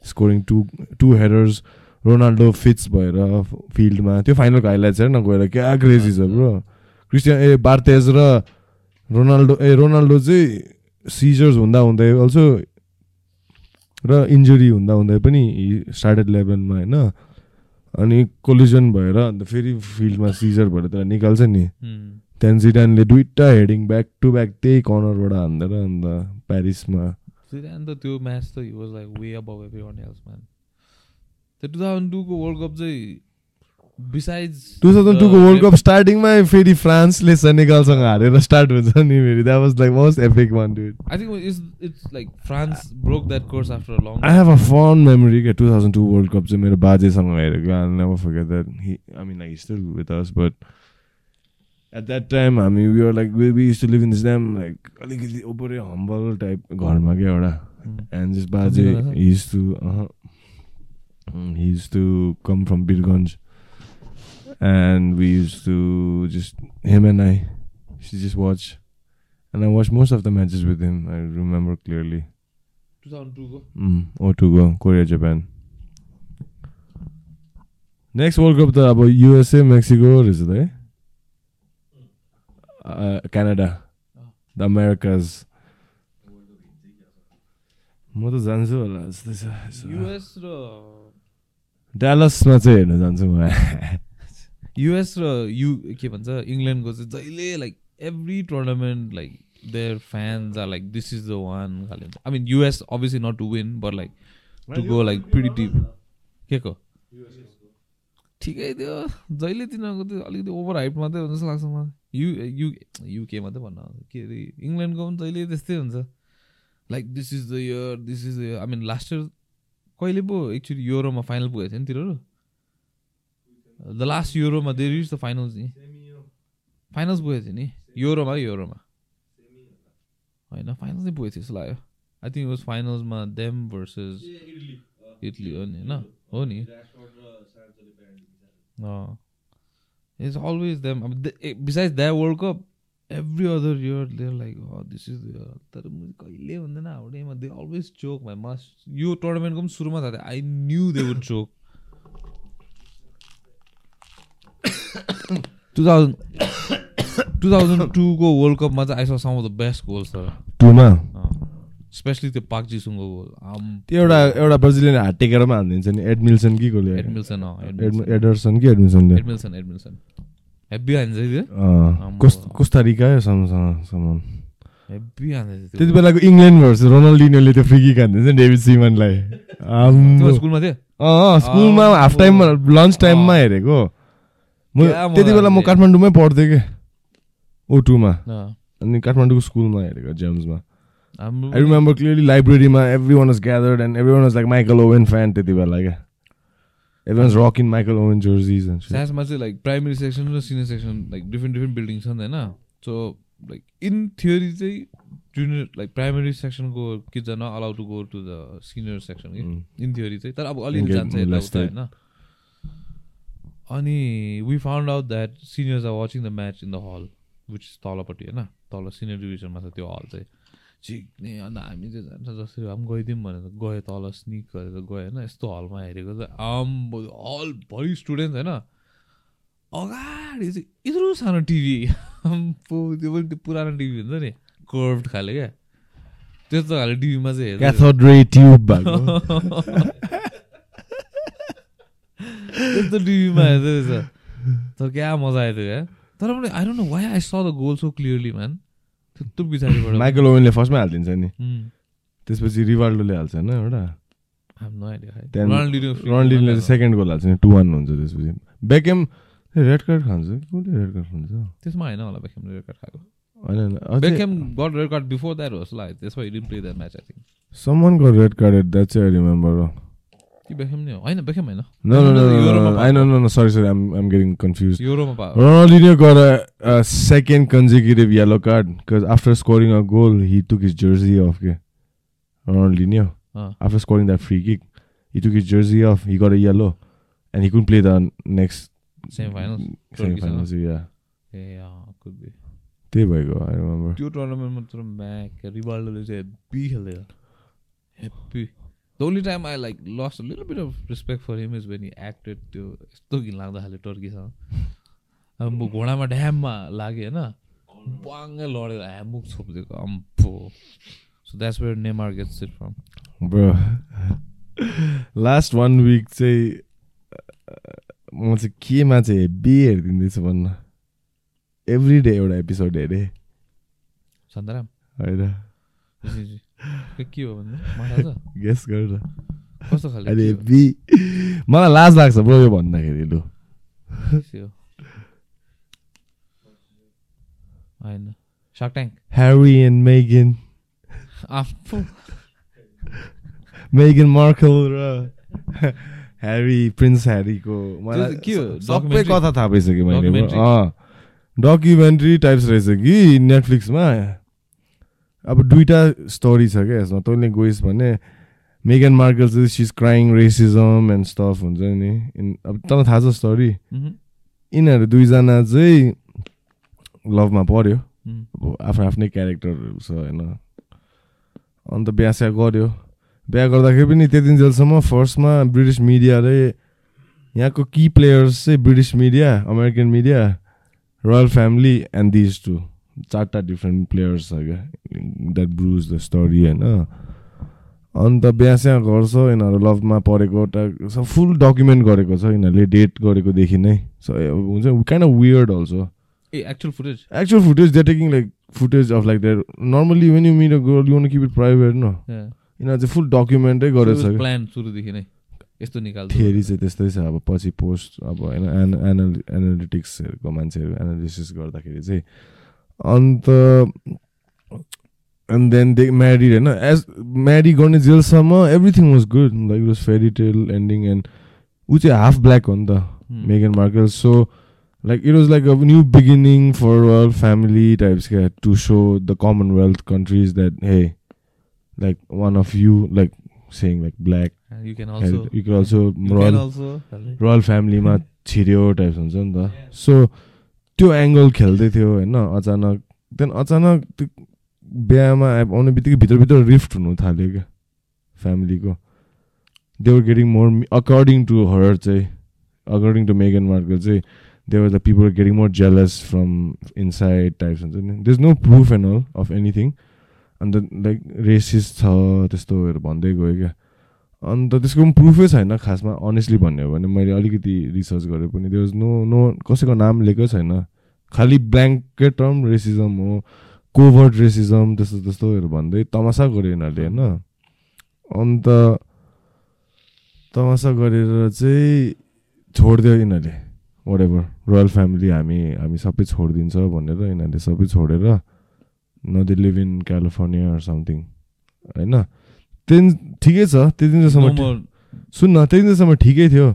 scoring two two headers Ronaldo fits भएर फिल्डमा त्यो फाइनलको हाइलाइट्स हेर न गएर क्या क्रेजी छ ब्रो। क्रिस्टियन ए बार्तेज र रोनाल्डो ए रोनाल्डो चाहिँ सिजर्स हुँदा हुँदै अल्सो र इन्जुरी हुँदा हुँदै पनि स्टार्टेड लेभनमा होइन अनि कोलिजन भएर अन्त फेरि फिल्डमा सिजर भएर त निकाल्छ नि। त्यहाँदेखि जिडानले दुइटा हेडिङ ब्याक टु ब्याक त्यही कर्नरबाट हान्देर अन्त प्यारिसमा जिडान त त्यो म्याच त he was like way above every one else man त्यो टु थाउजन्ड टूको वर्ल्ड कप चाहिँ टु थाउजन्ड टूको वर्ल्ड कप स्टार्टिङमा फेरि फ्रान्सले सेनेगलसँग हारेर स्टार्ट हुन्छ नि फेरि। That was like most epic one dude I think it's it's like France broke that curse after long I have a fun memory क्या two thousand two world cup चाहिँ मेरो बाजेसँग हेरेको I never forget that he I mean like still with us but at that time हामी we are like we used to live in this time like अलिकति ओपरै humble type घरमा क्या एउटा। एन्ड जस बाजे Something like that? he used to uh, he used to come from Birganj and we used to just him and I to just watch and I watched most of the matches with him I remember clearly two thousand टूको mm, or to go Korea Japan next World Cup त अब USA Mexico रहेछ त है Uh, Canada the Americas म त जान्छु होला जस्तै छ। युएस र डालसमा चाहिँ हेर्न जान्छु म युएस र यु के भन्छ इङ्ल्यान्डको चाहिँ जहिले like every tournament like their fans are like this is the one खाले I mean US obviously not to win but like to go like pretty deep के को? ठिकै थियो। जहिले तिनीहरूको त्यो अलिकति ओभर हाइट मात्रै हुन्छ जस्तो लाग्छ मलाई। यु यु युके मात्रै भन्न के अरे इङ्ल्यान्डको पनि जहिले त्यस्तै हुन्छ। Like this is the year this is the year I mean last year कहिले पो एक्चुली युरोमा फाइनल पुगेको थियो नि तिनीहरू? द लास्ट युरोमा दे रिच द फाइनल्स नि फाइनल्स पुगेको थियो नि युरोमा युरोमा होइन फाइनल्स नै पुगेको थियो जस्तो लाग्यो आई थिङ्क वाज फाइनल्समा देम भर्सेस इटली। हो नि? होइन हो। नि इट्स अलवेज देम अब besides that world cup every other year there like this is तर म कहिले हुँदैन हाउडेमा दे अलवेज चोक भाइ मस्ट यो टुर्नामेन्टको पनि सुरुमा थाहा थियो I knew they would choke two thousand two thousand टूको world कपमा चाहिँ ice some of the best goals तर टुमा स्पेसली त्यो पाक जिसुङको गोल त्यो एउटा एउटा ब्राजिलियन हात टेकेर पनि हानिदिन्छ नि। एडमिल्सन कि गोले? एडमिल्सन एडमिल्सन एडर्सन कि एडमिल्सनले एडमिल्सन एडमिल्सन हेब्बी हान्छ त्यो? अँ, कोस कोस्टारिका समसँग समान हेब्बी हान्छ त्यति बेलाको इङ्ल्यान्ड भर्सेस रोनाल्डिनोले त्यो फ्री किक हानिदिन्छ नि डेभिड सिमनलाई स्कुलमा थियो? अँ स्कुलमा। हाफ टाइममा लन्च टाइममा। हेरेको। म त्यति बेला म। काठमाडौँमै पढ्थेँ कि? ओटुमा अनि काठमाडौँको स्कुलमा हेरेको जेम्समा। आई रिमेम्बर क्लियरली लाइब्रेरीमा every one was gathered and every one was like Michael Owen fan त्यति बेला क्या? Every one rock in Michael Owen jerseys साइन्समा चाहिँ लाइक प्राइमेरी सेक्सन र senior section like different different building छन् होइन? So like in theory चाहिँ junior like primary सेक्सनको kids are not allow to go to the senior section in theory चाहिँ। तर अब अलिअलि जान्छ. होइन? अनि we found out that seniors are watching the match in the hall which तलपट्टि होइन तल सिनियर डिभिजनमा छ त्यो हल चाहिँ। झिक्ने अन्त हामी चाहिँ जान्छ जसरी भए पनि गइदिउँ भनेर गयो तल स्निक गरेर गयो होइन? यस्तो हलमा हेरेको चाहिँ आम्बो हलभरि स्टुडेन्ट होइन? अगाडि चाहिँ यत्रो सानो टिभी त्यो पनि त्यो पुरानो टिभी हुन्छ नि। कर्भ खाले क्या। त्यस्तो खाले टिभीमा चाहिँ हेर्दै क्याथोड रे ट्युब भएको त्यस्तो टिभीमा हेर्दै रहेछ। तर क्या मजा आयो त्यो तर पनि I don't know why I saw the goal so clearly man त्यत्रो पछाडिबाट माइकल ओवेनले फर्स्टमै हालिदिन्छ नि. त्यसपछि रिभाल्डोले हाल्छ होइन एउटा। चाहिँ सेकेन्ड गोल हाल्छ नि टु वान हुन्छ त्यसपछि। बेकेम रेड कार्ड खान्छ कसले रेड कार्ड खान्छ? त्यसमा होइन होला बेकहमले रेड कार्ड खाएको। होइन got red card before that होस् लाइक त्यसमा play that match I think someone got red carded that's I remember no कि बेकहम नै हो होइन बेकहम होइन. I know no no sorry sorry I'm I'm getting confused युरोमा पा Ronaldinho got a, a second consecutive yellow card because after scoring a goal he took his jersey off okay? Ronaldinho अँ। after scoring that free kick he took his jersey off he got a yellow and he couldn't play the next Semi-finals? semi-finals yeah a could be त्यही भएको I remember त्यो टुर्नामेन्टमा तर MAC रिभाल्डोले चाहिँ happy खेल्दै happy the only time I like lost little bit of respect for him is when he acted त्यो यस्तो घिनलाग्दो खाले टर्कीसँग। अब म घोडामा ड्याममा लाग्यो होइन। बाङ्गै लडेर ह्यामुक छोपिदिएको अम्फो। So that's where Neymar gets it from bro last one week चाहिँ म चाहिँ केमा चाहिँ हेभी हेरिदिँदैछु भन्न। एभ्री डे एउटा एपिसोड हेरेँ। सन्तराम। होइन। के हो गेस गर कस्तो खाले अहिले हेभी मलाई लाज लाग्छ ब्रो यो भन्दाखेरि लु। होइन। सार्क ट्याङ्क ह्यारी एन्ड मेगन आफू। मेगन मार्कल र ह्यारी प्रिन्स ह्यारीको मलाई के हो? सबै? कथा थाहा पाइसक्यो मैले। डकुमेन्ट्री टाइप्स रहेछ कि नेटफ्लिक्समा अब दुइटा स्टोरी छ क्या यसमा। तैँले गइस् भने मेगन मार्कल चाहिँ she's crying racism and stuff हुन्छ नि। इन- अब तँलाई थाहा छ स्टोरी यिनीहरू दुईजना चाहिँ लभमा मह्म। अब आफ्नो आफ्नै क्यारेक्टरहरू छ होइन। अन्त बिहा स्या गऱ्यो बिहा गर्दाखेरि पनि त्यति दिनजेलसम्म फर्स्टमा ब्रिटिस मिडियाले यहाँको की प्लेयर्स चाहिँ British media American media royal family and these two चारवटा डिफ्रेन्ट प्लेयर्स छ क्या। द्याट ब्रुज द स्टोरी होइन? अन्त बिहा स्या गर्छ यिनीहरू लभमा परेको एउटा फुल डकुमेन्ट गरेको छ यिनीहरूले डेट गरेकोदेखि नै। सो हुन्छ kind of weird also a actual footage they're taking like footage of like their normally when you meet a girl you want to keep it private no? यिनीहरू चाहिँ फुल डकुमेन्टै गरेछ क्या। प्लान सुरुदेखि नै। यस्तो निकाल्छ थियरी चाहिँ त्यस्तै छ अब पछि पोस्ट अब होइन एन एनाल एनालिटिक्सहरूको मान्छेहरू एनालिसिस गर्दाखेरि चाहिँ। अन्त एन्ड देन दे म्यारिड होइन एज म्यारी गर्ने जेलसम्म everything was good like was fairy tale ending and ऊ चाहिँ हाफ ब्ल्याक हो नि त Hmm. Meghan Markle. So, like, it was like a new beginning for royal family types yeah, to show the Commonwealth countries that hey, like one of you, like saying like black, you can also you could also you royal can also royal फ्यामिलीमा छिर्यो types हुन्छ नि त so त्यो angle खेल्दै थियो होइन? अचानक देन अचानक त्यो बिहामा आउने बित्तिकै भित्रभित्र रिफ्ट हुनु थाल्यो क्या फ्यामिलीको। They were getting more according to her चाहिँ अकर्डिङ टु मेगन मार्कल चाहिँ they were the people getting more jealous from inside types हुन्छ नि they is no proof and all of anything अन्त लाइक रेसिस छ त्यस्तोहरू भन्दै गयो क्या। अन्त त्यसको पनि प्रुफै छैन खासमा अनेस्टली भन्ने हो भने मैले अलिकति रिसर्च गरेँ पनि। देयर नो नो कसैको नाम लिएकै छैन। खालि ब्ल्याङ्केट टर्म रेसिजम हो कोभर्ड रेसिजम त्यस्तो त्यस्तोहरू भन्दै तमासा गर्यो यिनीहरूले होइन? अन्त तमासा गरेर चाहिँ छोडिदियो यिनीहरूले। वाट एभर रोयल फ्यामिली हामी हामी सबै छोडिदिन्छ भनेर यिनीहरूले सबै छोडेर न they live in California something होइन? त्यहाँदेखि ठिकै छ त्यति दिनसम्म ठि- सुन न त्यति दिनसम्म ठिकै थियो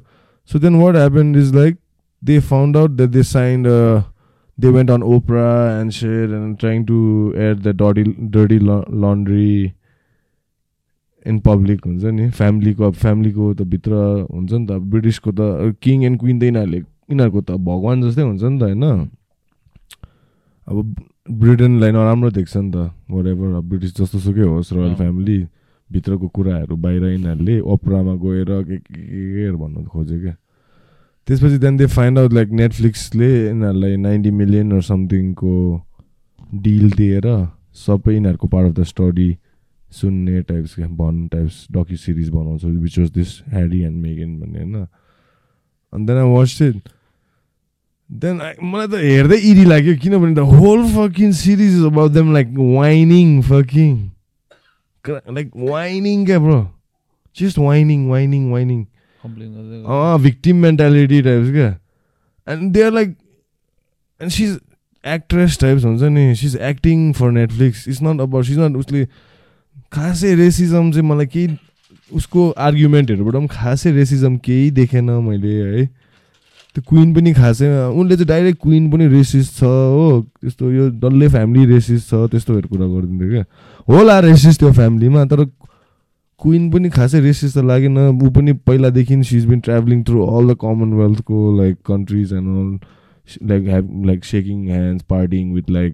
so then what happen is like they found out that they signed they went on Oprah and share and trying to add the डडी dirty laundry in public हुन्छ नि? फ्यामिलीको अब फ्यामिलीको त भित्र हुन्छ नि त। ब्रिटिसको त किङ एन्ड क्विन त यिनीहरूले यिनीहरूको त भगवान् जस्तै हुन्छ नि त होइन? अब ब्रिटेनलाई नराम्रो देख्छ नि त वरेभर अब ब्रिटिस जस्तो सुकै होस् रोयल। फ्यामिली भित्रको कुराहरू बाहिर यिनीहरूले ओपरामा गएर के के के भन्नु खोज्यो क्या। त्यसपछि then they find out like नेटफ्लिक्सले यिनीहरूलाई नाइन्टी मिलियन अर समथिङको डिल दिएर सबै यिनीहरूको पार्ट अफ द स्टडी सुन्ने टाइप्स भन टाइप्स डक्यु सिरिज बनाउँछ which was this Harry and Megan भन्ने होइन। अन्त then I watch it then मलाई त हेर्दै इरी लाग्यो किनभने the whole fucking series is about them like whining fucking like whining क्या bro just whining whining whining uh victim mentality types क्या and they are like and she's actress types हुन्छ नि she's acting for Netflix is not about she's not उसले खासै racism चाहिँ मलाई केही उसको आर्ग्युमेन्टहरूबाट पनि खासै रेसिजम केही देखेन मैले है? त्यो क्विन पनि खासै उनले चाहिँ डाइरेक्ट क्विन पनि रेसिस छ हो। त्यस्तो यो डल्लै फ्यामिली रेसिस छ त्यस्तोहरू कुरा गरिदिन्थ्यो क्या। होला रेसिस त्यो फ्यामिलीमा तर क्विन पनि खासै रेसिस त लागेन। ऊ पनि पहिलादेखि she's been travelling through all the कमनवेल्थको like countries and all like have like shaking hands partying with like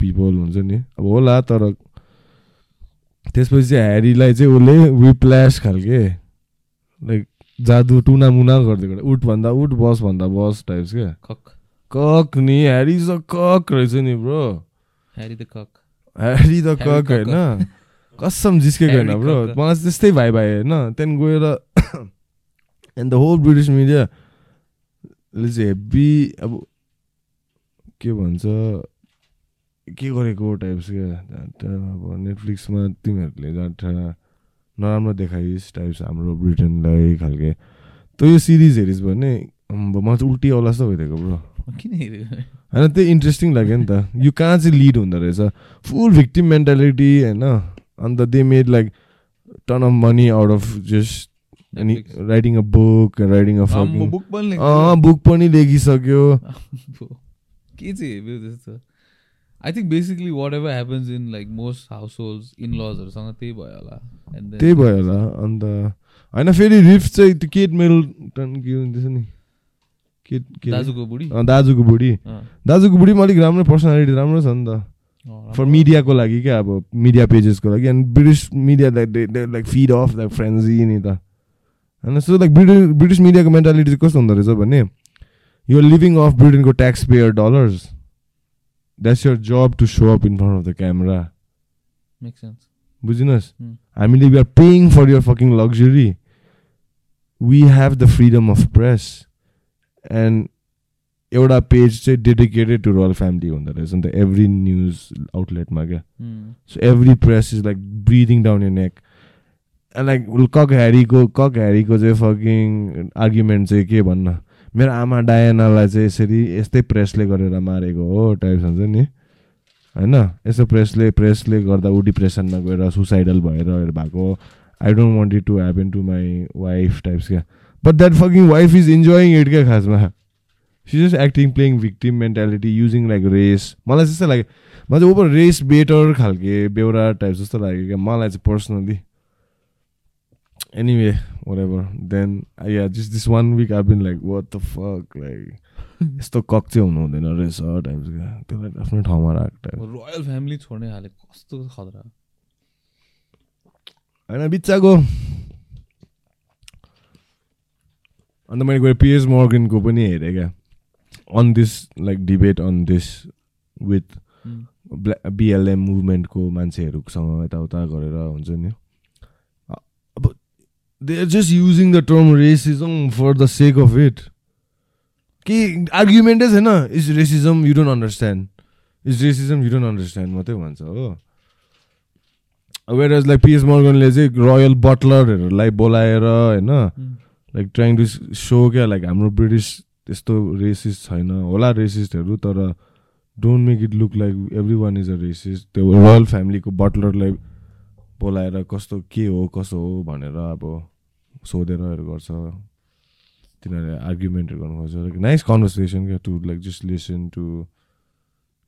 people हुन्छ नि। अब होला तर त्यसपछि चाहिँ ह्यारीलाई चाहिँ उसले विप्ल्यास खालके लाइक जादु टुना मुना गरिदिएको उठ भन्दा उठ बस भन्दा बस टाइप्स क्या कक। कक नि ह्यारी ज कक रहेछ नि bro. Harry the cuck. Harry the cuck होइन। कसम जिस्केको होइन ब्रो. मलाई त्यस्तै भाइ भाइ होइन। त्यहाँदेखि गएर and the whole British media चाहिँ हेब्बी अब के भन्छ के गरेको टाइप्स क्या अब नेटफ्लिक्समा तिमीहरूले जहाँ नराम्रो देखाइस् टाइप्स हाम्रो ब्रिटेनलाई खालके। त यो सिरिज हेरिस् भने मलाई चाहिँ उल्टी आउला जस्तो भइदिएको ब्रो। किन हेऱ्यो होइन त्यो इन्ट्रेस्टिङ लाग्यो नि त। यो कहाँ चाहिँ लिड हुँदो रहेछ? फुल भिक्टिम मेन्टालिटी होइन? अन्त they made like ton of money out of just अनि. Writing a book writing a book पनि लेखिसक्यो। के चाहिँ हेऱ्यो त्यस्तो? I think basically whatever happens in like most household in लजहरूसँग त्यही भयो होला त्यही भयो होला अन्त होइन फेरि रिफ चाहिँ त्यो केट मेल्टन के हुँदैछ नि केट के? दाजुको बुढी दाजुको बुढी दाजुको बुढी पनि अलिक राम्रो पर्सनालिटी राम्रो छ नि त फर। मिडियाको लागि क्या अब मिडिया पेजेसको लागि अनि British media like like feed off like frenzy नि त होइन सो लाइक ब्रिटिस ब्रिटिस मिडियाको मेन्टालिटी चाहिँ कस्तो हुँदो रहेछ भने यो living of ब्रिटेनको taxpayer dollars that's your job to show up in front of the camera Makes sense. बुझिनुहोस्. हामीले we are paying for your fucking luxury we have the freedom of press and एउटा page चाहिँ dedicated to royal family हुँदो रहेछ नि त every news आउटलेटमा क्या. So every press is like breathing down your neck like cuck ह्यारीको cock ह्यारीको चाहिँ फकिङ आर्ग्युमेन्ट चाहिँ के भन्न मेरो आमा डायनालाई चाहिँ यसरी यस्तै प्रेसले गरेर मारेको हो टाइप्स हुन्छ नि। होइन? यसो प्रेसले प्रेसले गर्दा ऊ डिप्रेसनमा गएर सुसाइडल भएर भएको I don't want it to happen to my wife types क्या। But that fucking wife is enjoying it क्या खासमा? She just acting playing victim mentality using like race मलाई त्यस्तो लाग्यो। मलाई चाहिँ ओभर रेस बेटर खालके बेहोरा टाइप जस्तो लाग्यो क्या। मलाई चाहिँ personally anyway whatever. Then uh, yeah just this one week I've been like what the fuck? Like यस्तो कक चाहिँ हुनु हुँदैन रहेछ टाइप्स क्या त्यसलाई आफ्नो ठाउँमा राख टाइप रोयल फ्यामिली छोड्ने कस्तो खतरा होइन बिच्चाको अन्त मैले गएर पिएस मोर्गनको पनि हेरेँ क्या? On this like debate on this with. BLM मुभमेन्टको मान्छेहरूसँग यताउता गरेर हुन्छ नि they are just using the term racism for the sake of it के आर्ग्युमेन्टै छैन is racism you don't understand is racism you don't understand मात्रै भन्छ हो वेयर लाइक पिएस मर्गनले चाहिँ रोयल बटलरहरूलाई बोलाएर होइन. लाइक ट्राइङ टु सो क्या लाइक हाम्रो ब्रिटिस त्यस्तो रेसिस्ट छैन होला रेसिस्टहरू तर don't make it look like everyone is a racist त्यो रोयल फ्यामिलीको बटलरलाई बोलाएर कस्तो के हो कसो हो भनेर अब सोधेरहरू गर्छ। तिनीहरूले आर्ग्युमेन्टहरू गर्नु खोज्छ लाइक नाइस कन्भर्सेसन क्या to like just listen to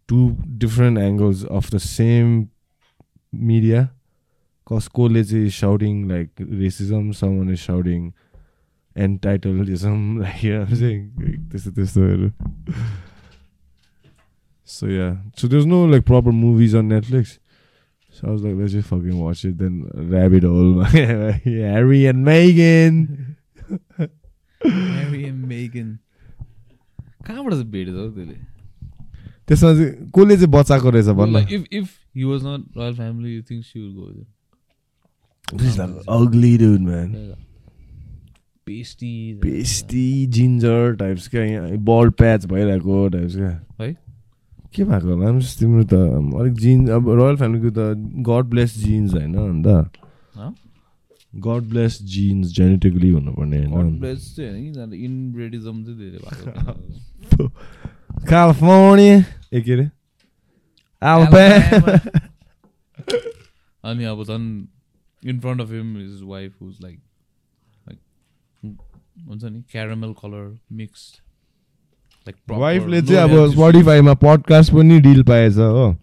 to different angles of the same media कसकोले चाहिँ shouting like racism someone is shouting entitlism like त्यस्तो त्यस्तोहरू So yeah, so there's no like proper movies on Netflix. So I was like, let's just fucking watch it. Then rabbit hole, Harry and Meghan. Harry and Meghan. कहाँबाट चाहिँ भेटेछ हौ त्यसले त्यसमा चाहिँ कसले चाहिँ बचाएको रहेछ भन्न if if he was not royal family you think she go This is like ugly dude, man. Pasty Pasty, ginger types patch भइरहेको टाइप्स क्या है के भएको होला? just तिम्रो त। अलिक जिन्स अब रोयल फ्यामिलीको त गड ब्लेस जिन्स होइन अन्त? गड ब्लेस जिन्स जेनेटिकली हुनुपर्ने होइन। इनब्रेडिजम चाहिँ धेरै भएको ए के अरे. अनि अब झन् in front of him his wife who's like like हुन्छ नि? क्यारामेल कलर मिक्स वाइफले चाहिँ अब स्पोटिफाईमा पडकास्ट पनि डिल पाएछ हो।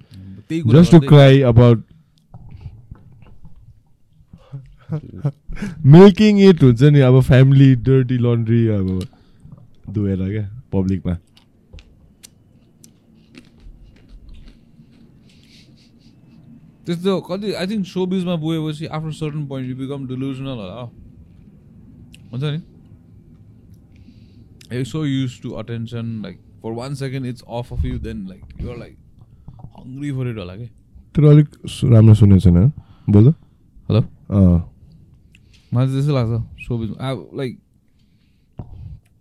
Just to cry about making it हुन्छ नि अब फ्यामिली डर्टी लन्ड्री अब धोएर क्या पब्लिकमा त्यस्तो कति आई थिङ्क सोबिजमा पुगेपछि after certain point you become delusional होला हुन्छ नि? So used to attention like for one second it's off of you then like you're like hungry for it होला कि तर अलिक राम्रो सुनेको छैन बोल हेलो मलाई चाहिँ त्यस्तो लाग्छ सोबिज लाइक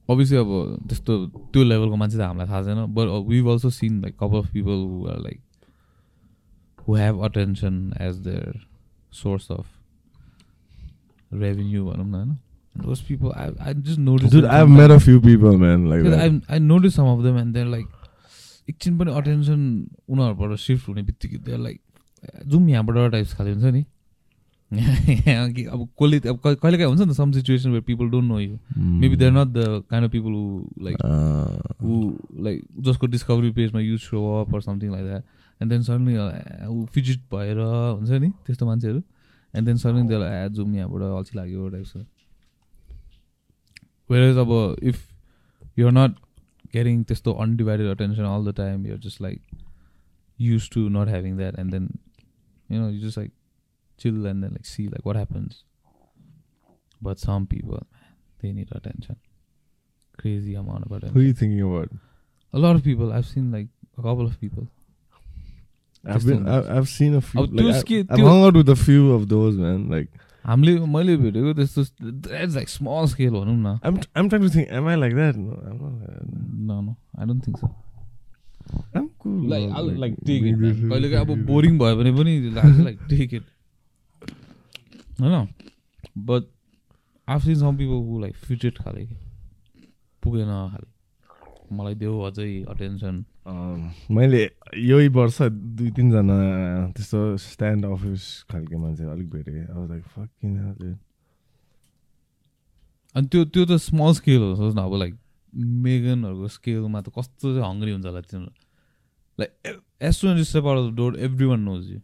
अभियसली अब त्यस्तो त्यो लेभलको मान्छे त हामीलाई थाहा छैन but we also seen like couple of people who are like who have attention as their source of revenue भनौँ न होइन those people I I just notice Dude, I've met a few people, man. Like that. I I notice some of them and they're like एकछिन पनि attention उनीहरूबाट shift हुने बित्तिकै there like जाउँ यहाँबाट टाइप्स खाले हुन्छ नि कि अब कसले अब कहिले काहीँ हुन्छ नि त some situation where people don't know you. Maybe they're not the kind of people who like who like जसको डिस्कभरी पेजमा use so up or something like that and then suddenly ऊ फिजिट भएर हुन्छ नि त्यस्तो मान्छेहरू एन्ड देन सडनली ए जाउँ यहाँबाट अल्छी लाग्यो types वेयर अब इफ युआर नट getting त्यस्तो undivided attention all the time you're just like used to not having that and then you know you just like chill and then like see like what happens. But some people, man, they need attention. Crazy amount of who attention. are you thinking about? A lot of people. I've seen like a couple of people. I've Just been, don't- I've, I've seen a few. अब Like, त्यो I, स्के- I've त्यो- hung out with a few of those, man. Like, हामीले मैले भेटेको त्यस्तो that's like small scale भनौँ न. Am I like that? No, I'm not. Like that. न न I don't think so. Like. Like take it maybe- कहिले काहीँ अब बोरिङ भयो भने पनि लाइक टेक इट होइन but have seen some people like fitted खाले कि पुगेन खाले मलाई देऊ अझै अटेन्सन मैले यही वर्ष दुई तिनजना त्यस्तो स्ट्यान्ड अफिस खालको मान्छे अलिक भेटेँ। अनि त्यो त्यो त स्मल स्केल हो सोच्न अब लाइक मेगनहरूको स्केलमा त कस्तो चाहिँ हङ्ग्री हुन्छ होला तिनीहरू like as soon of the door everyone knows you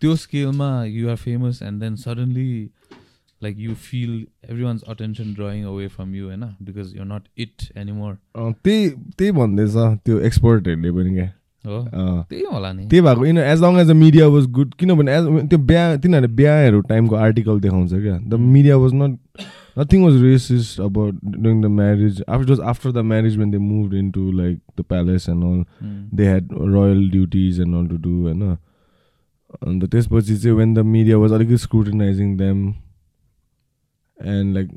त्यो स्केलमा you are famous and then suddenly you feel everyone's attention drawing away from you होइन because you not it anymore त्यही त्यही भन्दैछ त्यो एक्सपर्टहरूले पनि क्या हो त्यही होला नि त्यही भएको in as long as the media was good किनभने एज त्यो बिहा तिनीहरूले बिहाहरू टाइमको आर्टिकल देखाउँछ क्या the media was not nothing was racist अब doing the marriage after was after the marriage when they move into like the palace and all. They had royal duties and all to do होइन अन्त त्यसपछि चाहिँ when the media was अलिकति scrutinising them and like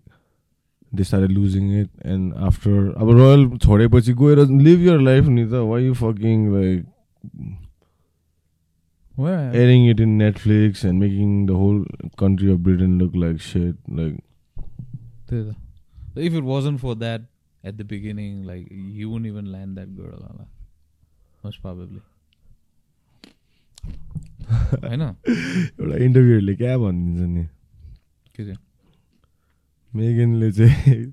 they start losing it and after अब royal छोडेपछि गएर live your life नि त why you fucking like airing it in Netflix and making the whole country of Britain look like shit. Like, त्यही त if it wasn't for that at the beginning like you won't even land that girl होला most probably होइन एउटा इन्टरभ्यूहरूले क्या भनिदिन्छ नि? के चाहिँ मेगनले चाहिँ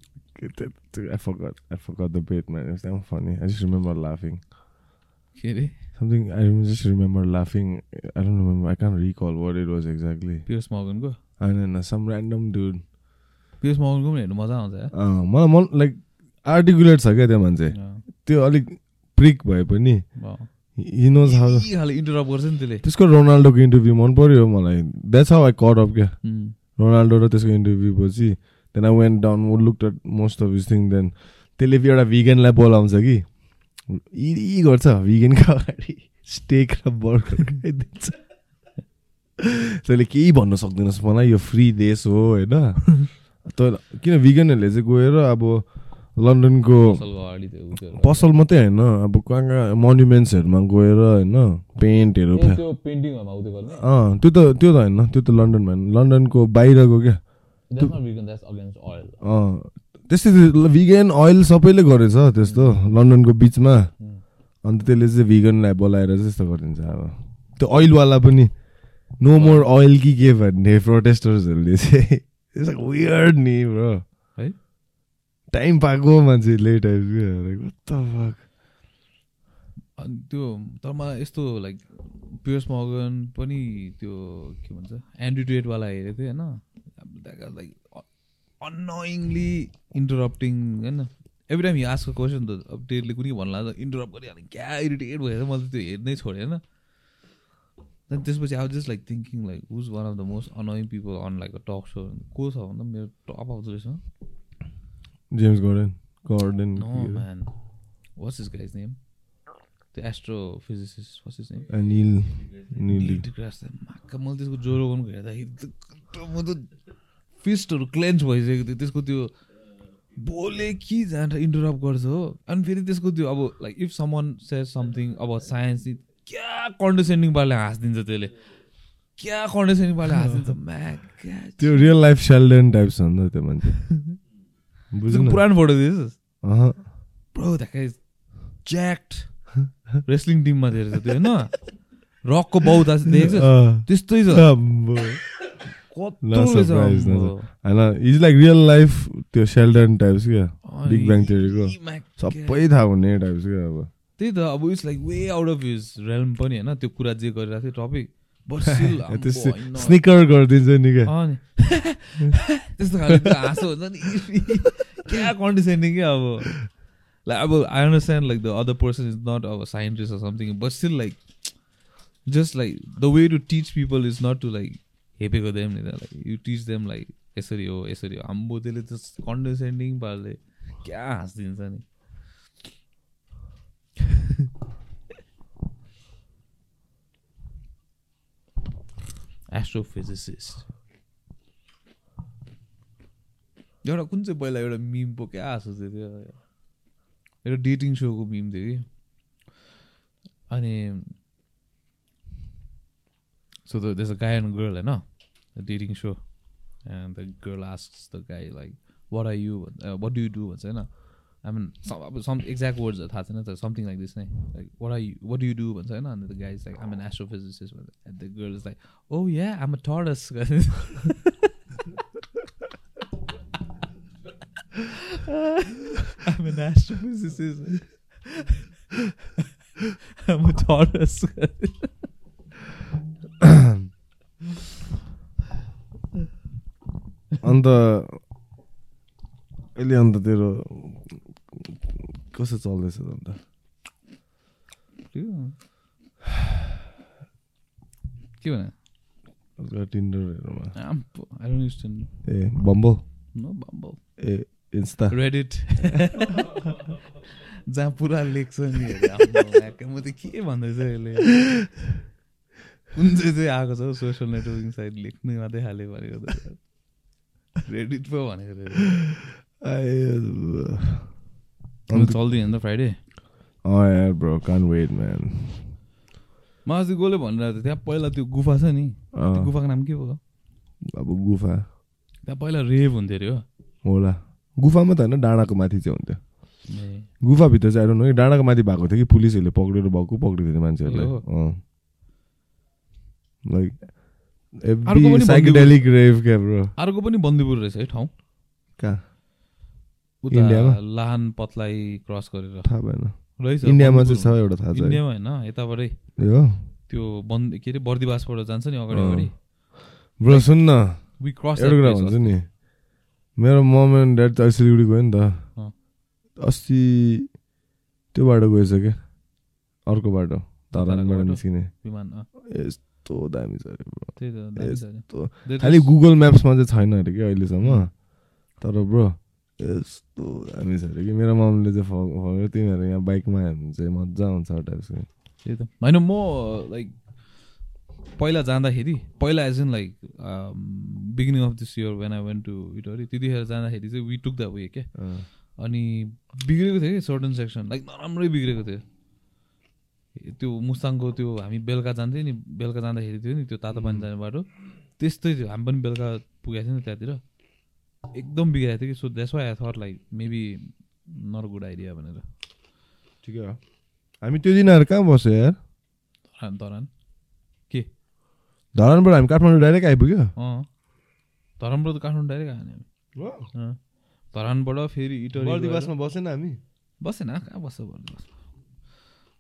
damn funny. I just remember laughing. के अरे Something I rem- just remember laughing. I don't remember. I can't recall what it was exactly. Piers मगनको know. Some random dude. Piers मगनको पनि हेर्नु मजा आउँछ मलाई मन लाइक आर्टिकुलेट छ क्या त्यो मान्छे त्यो अलिक प्रिक भए पनि इन्टरप्ट गर्छ नि त्यसले त्यसको रोनाल्डोको इन्टरभ्यू मन पर्यो मलाई that's how I cut up क्या. रोनाल्डो र त्यसको इन्टरभ्यू पछि then I went down look at most of his thing then त्यसले फेरि एउटा भिगनलाई बोलाउँछ कि? यी गर्छ भिगनको अगाडि। स्टेक र बर्गर खाइदिन्छ। तैँले केही भन्न सक्दैनस् मलाई यो फ्री देश हो होइन? तर किन भिगनहरूले चाहिँ गएर अब लन्डनको पसल मात्रै होइन अब कहाँ कहाँ मोन्युमेन्ट्सहरूमा गएर होइन? पेन्टहरू त्यो त त्यो त होइन। त्यो त लन्डनमा होइन। लन्डनको बाहिरको क्या? That's not vegan, that's against oil. अँ त्यस्तै भिगन ओइल सबैले गरेछ त्यस्तो लन्डनको बिचमा। उम्. अन्त त्यसले चाहिँ भिगनलाई बोलाएर चाहिँ यस्तो गरिदिन्छ अब। त्यो ओइलवाला पनि नो मोर ओइल कि के भन्ने प्रोटेस्टर्सहरूले चाहिँ। वियर्ड नि ब्रो है? टाइम पाएको मान्छेले टाइप अनि त्यो तर मलाई यस्तो लाइक पियर्स मगन पनि त्यो के भन्छ एन्ड्रुडेटवाला हेरेको थिएँ होइन? लाइक अनोइङली इन्टरप्टिङ होइन? एभ्री टाइम आस्क क्वेसन त अब टेडले कुनै भन्ला त इन्टरप्ट गरिहाल्ने क्या इरिटेट भएर मैले त्यो हेर्नै छोडेँ होइन? अनि त्यसपछि I just like thinking like who's one of the most annoying people on like a talk show को छ भन्दा मेरो टप आउँदो रहेछ James Garden Garden what's his guy's name त्यो एस्ट्रोफिजिसिस्ट पछि चाहिँ निल माक्का मैले त्यसको ज्वरो गर्नु हेर्दाखेरि फिस्टहरू क्लेन्च भइसकेको थियो। त्यसको त्यो बोले कि जान्छ इन्टरप्ट गर्छ हो। अनि फेरि त्यसको त्यो अब like if someone says something अब साइन्स क्या कन्डेसेन्डिङ पाराले हाँसिदिन्छ त्यसले। क्या कन्डेसेन्डिङ पाराले हाँसिदिन्छ म्याक त्यो रियल लाइफ सेल्डन टाइप छ नि त त्यो मान्छे। बुझ्नु? पुरानो फोटो दिएछ। ब्रो द्याट ज्याक्ट रेस्लिङ टिममा थियो रहेछ त्यो होइन? रकको बाउ देखेको छ। त्यस्तै छ। होइन इज लाइक रियल लाइफ त्यो सेल्डन टाइप्स क्या? बिग ब्याङ थ्योरीको म्याक सबै थाहा हुने टाइप्स क्या अब। त्यही त अब it's like way out of his realm पनि होइन? त्यो कुरा जे गरिरहेको थियो टपिक। स्निकर गरिदिन्छ नि क्या? त्यस्तो खाले त्यो हाँसो हुन्छ नि। क्या कन्डिसनिङ क्या अब? The other person is not अब scientist or something but still like just like the way to teach people is not to like हेपेको देम नि त like you teach them like यसरी हो यसरी हो आम्बो त्यसले त कन्डेसेन्डिङ पाराले क्या हाँसिदिन्छ नि एस्ट्रोफिजिसिस्ट एउटा कुन चाहिँ पहिला एउटा मिम पो क्या हाँसो थियो त्यो एउटा डेटिङ सोको मिम थियो कि। अनि सो त्यस गाय एन्ड गर्ल होइन dating so and the girl asked the guy like what are you भन्छ वाट यु डु भन्छ होइन आम अब सम एक्ज्याक्ट वर्ड्स थाहा छैन त समथिङ लाइक दिस नै। Like what I you what you do भन्छ होइन अन्त guy is like I'm an astrophysicist भन्छ and the girl like oh yeah I'm a a turds I'm an astrophysicist I'm a tortoise अन्त अहिले अन्त तेरो कसो चल्दैछ अन्त के भने टिन्डरहरूमा. ए बम्बल Bumble. ए इन्स्टा Reddit. जहाँ पुरा लेख्छ नि म त के भन्दैछ यसले कुन चाहिँ चाहिँ आएको छ सोसियल नेटवर्किङ साइट लेख्नु मात्रै हाल्यो भनेको त रेडिट पो भनेको चल्दैन त फ्राइडे यार ब्रो कान वेट म्यान म अस्ति गोले भनिरहेको थिएँ त्यहाँ पहिला त्यो गुफा छ नि त्यो गुफाको नाम के हो अब गुफा त्यहाँ पहिला रेभ हुन्थ्यो अरे हो होला गुफामा त होइन डाँडाको माथि चाहिँ हुन्थ्यो। गुफाभित्र चाहिँ आइरहनु डाँडाको माथि भएको थियो कि पुलिसहरूले पक्रेर भएको पक्रिदियो थियो मान्छेहरूलाई। लाइक साइकेडेलिक रेभ क्या ब्रो अर्को पनि बन्दीपुर रहेछ है ठाउँ? कहाँ? इन्डियामा? लाहान पतलाई क्रस गरेर। थाहा भएन। रहेछ इन्डियामा चाहिँ छ। एउटा थाहा छ। इन्डियामा होइन यताबाटै। हो। त्यो बन्द के अरे बर्दिवासबाट जान्छ नि अगाडि। अगाडि ब्रो सुन्न। वी क्रस एउटा कुरा भन्छु नि। मेरो मम एन्ड ड्याड त सिलगढी गयो नि त। अस्ति त्यो बाटो गएछ क्या। अर्को बाटो धरानबाट बाटो? निस्किने। यस्तो दामी छ अरे। यस्तो। खालि गुगल म्याप्समा चाहिँ छैन अरे कि अहिलेसम्म। तर ब्रो यस्तो दामी छ अरे कि मेरो ममले चाहिँ फर्क तिमीहरू यहाँ बाइकमा आयो भने चाहिँ मजा आउँछ टाइप्सको त्यही त। होइन म लाइक पहिला जाँदाखेरि पहिला as in like beginning of this year when I went to इटरी त्यतिखेर जाँदाखेरि चाहिँ वी टुक द वे क्या अनि बिग्रेको थियो कि सर्टन सेक्सन लाइक नराम्रै बिग्रेको थियो। त्यो मुस्ताङको त्यो हामी बेलुका जान्थ्यौँ नि बेलुका जाँदाखेरि थियो नि त्यो तातो पानी जाने बाटो त्यस्तै थियो। हामी पनि बेलुका पुगेको थियो नि त्यहाँतिर। एकदम बिग्रेको थियो कि so that's why I thought like maybe not good idea भनेर। ठिकै हो। हामी त्यो दिनहरू कहाँ बस्यो यार? धरान धरानबाट हामी काठमाडौँ डाइरेक्ट आइपुग्यो अँ धरानबाट त काठमाडौँ डाइरेक्ट आयो नि हामी। धरानबाट फेरि इटरी बसेन हामी बसेन कहाँ बस्छ बर्दिवासमा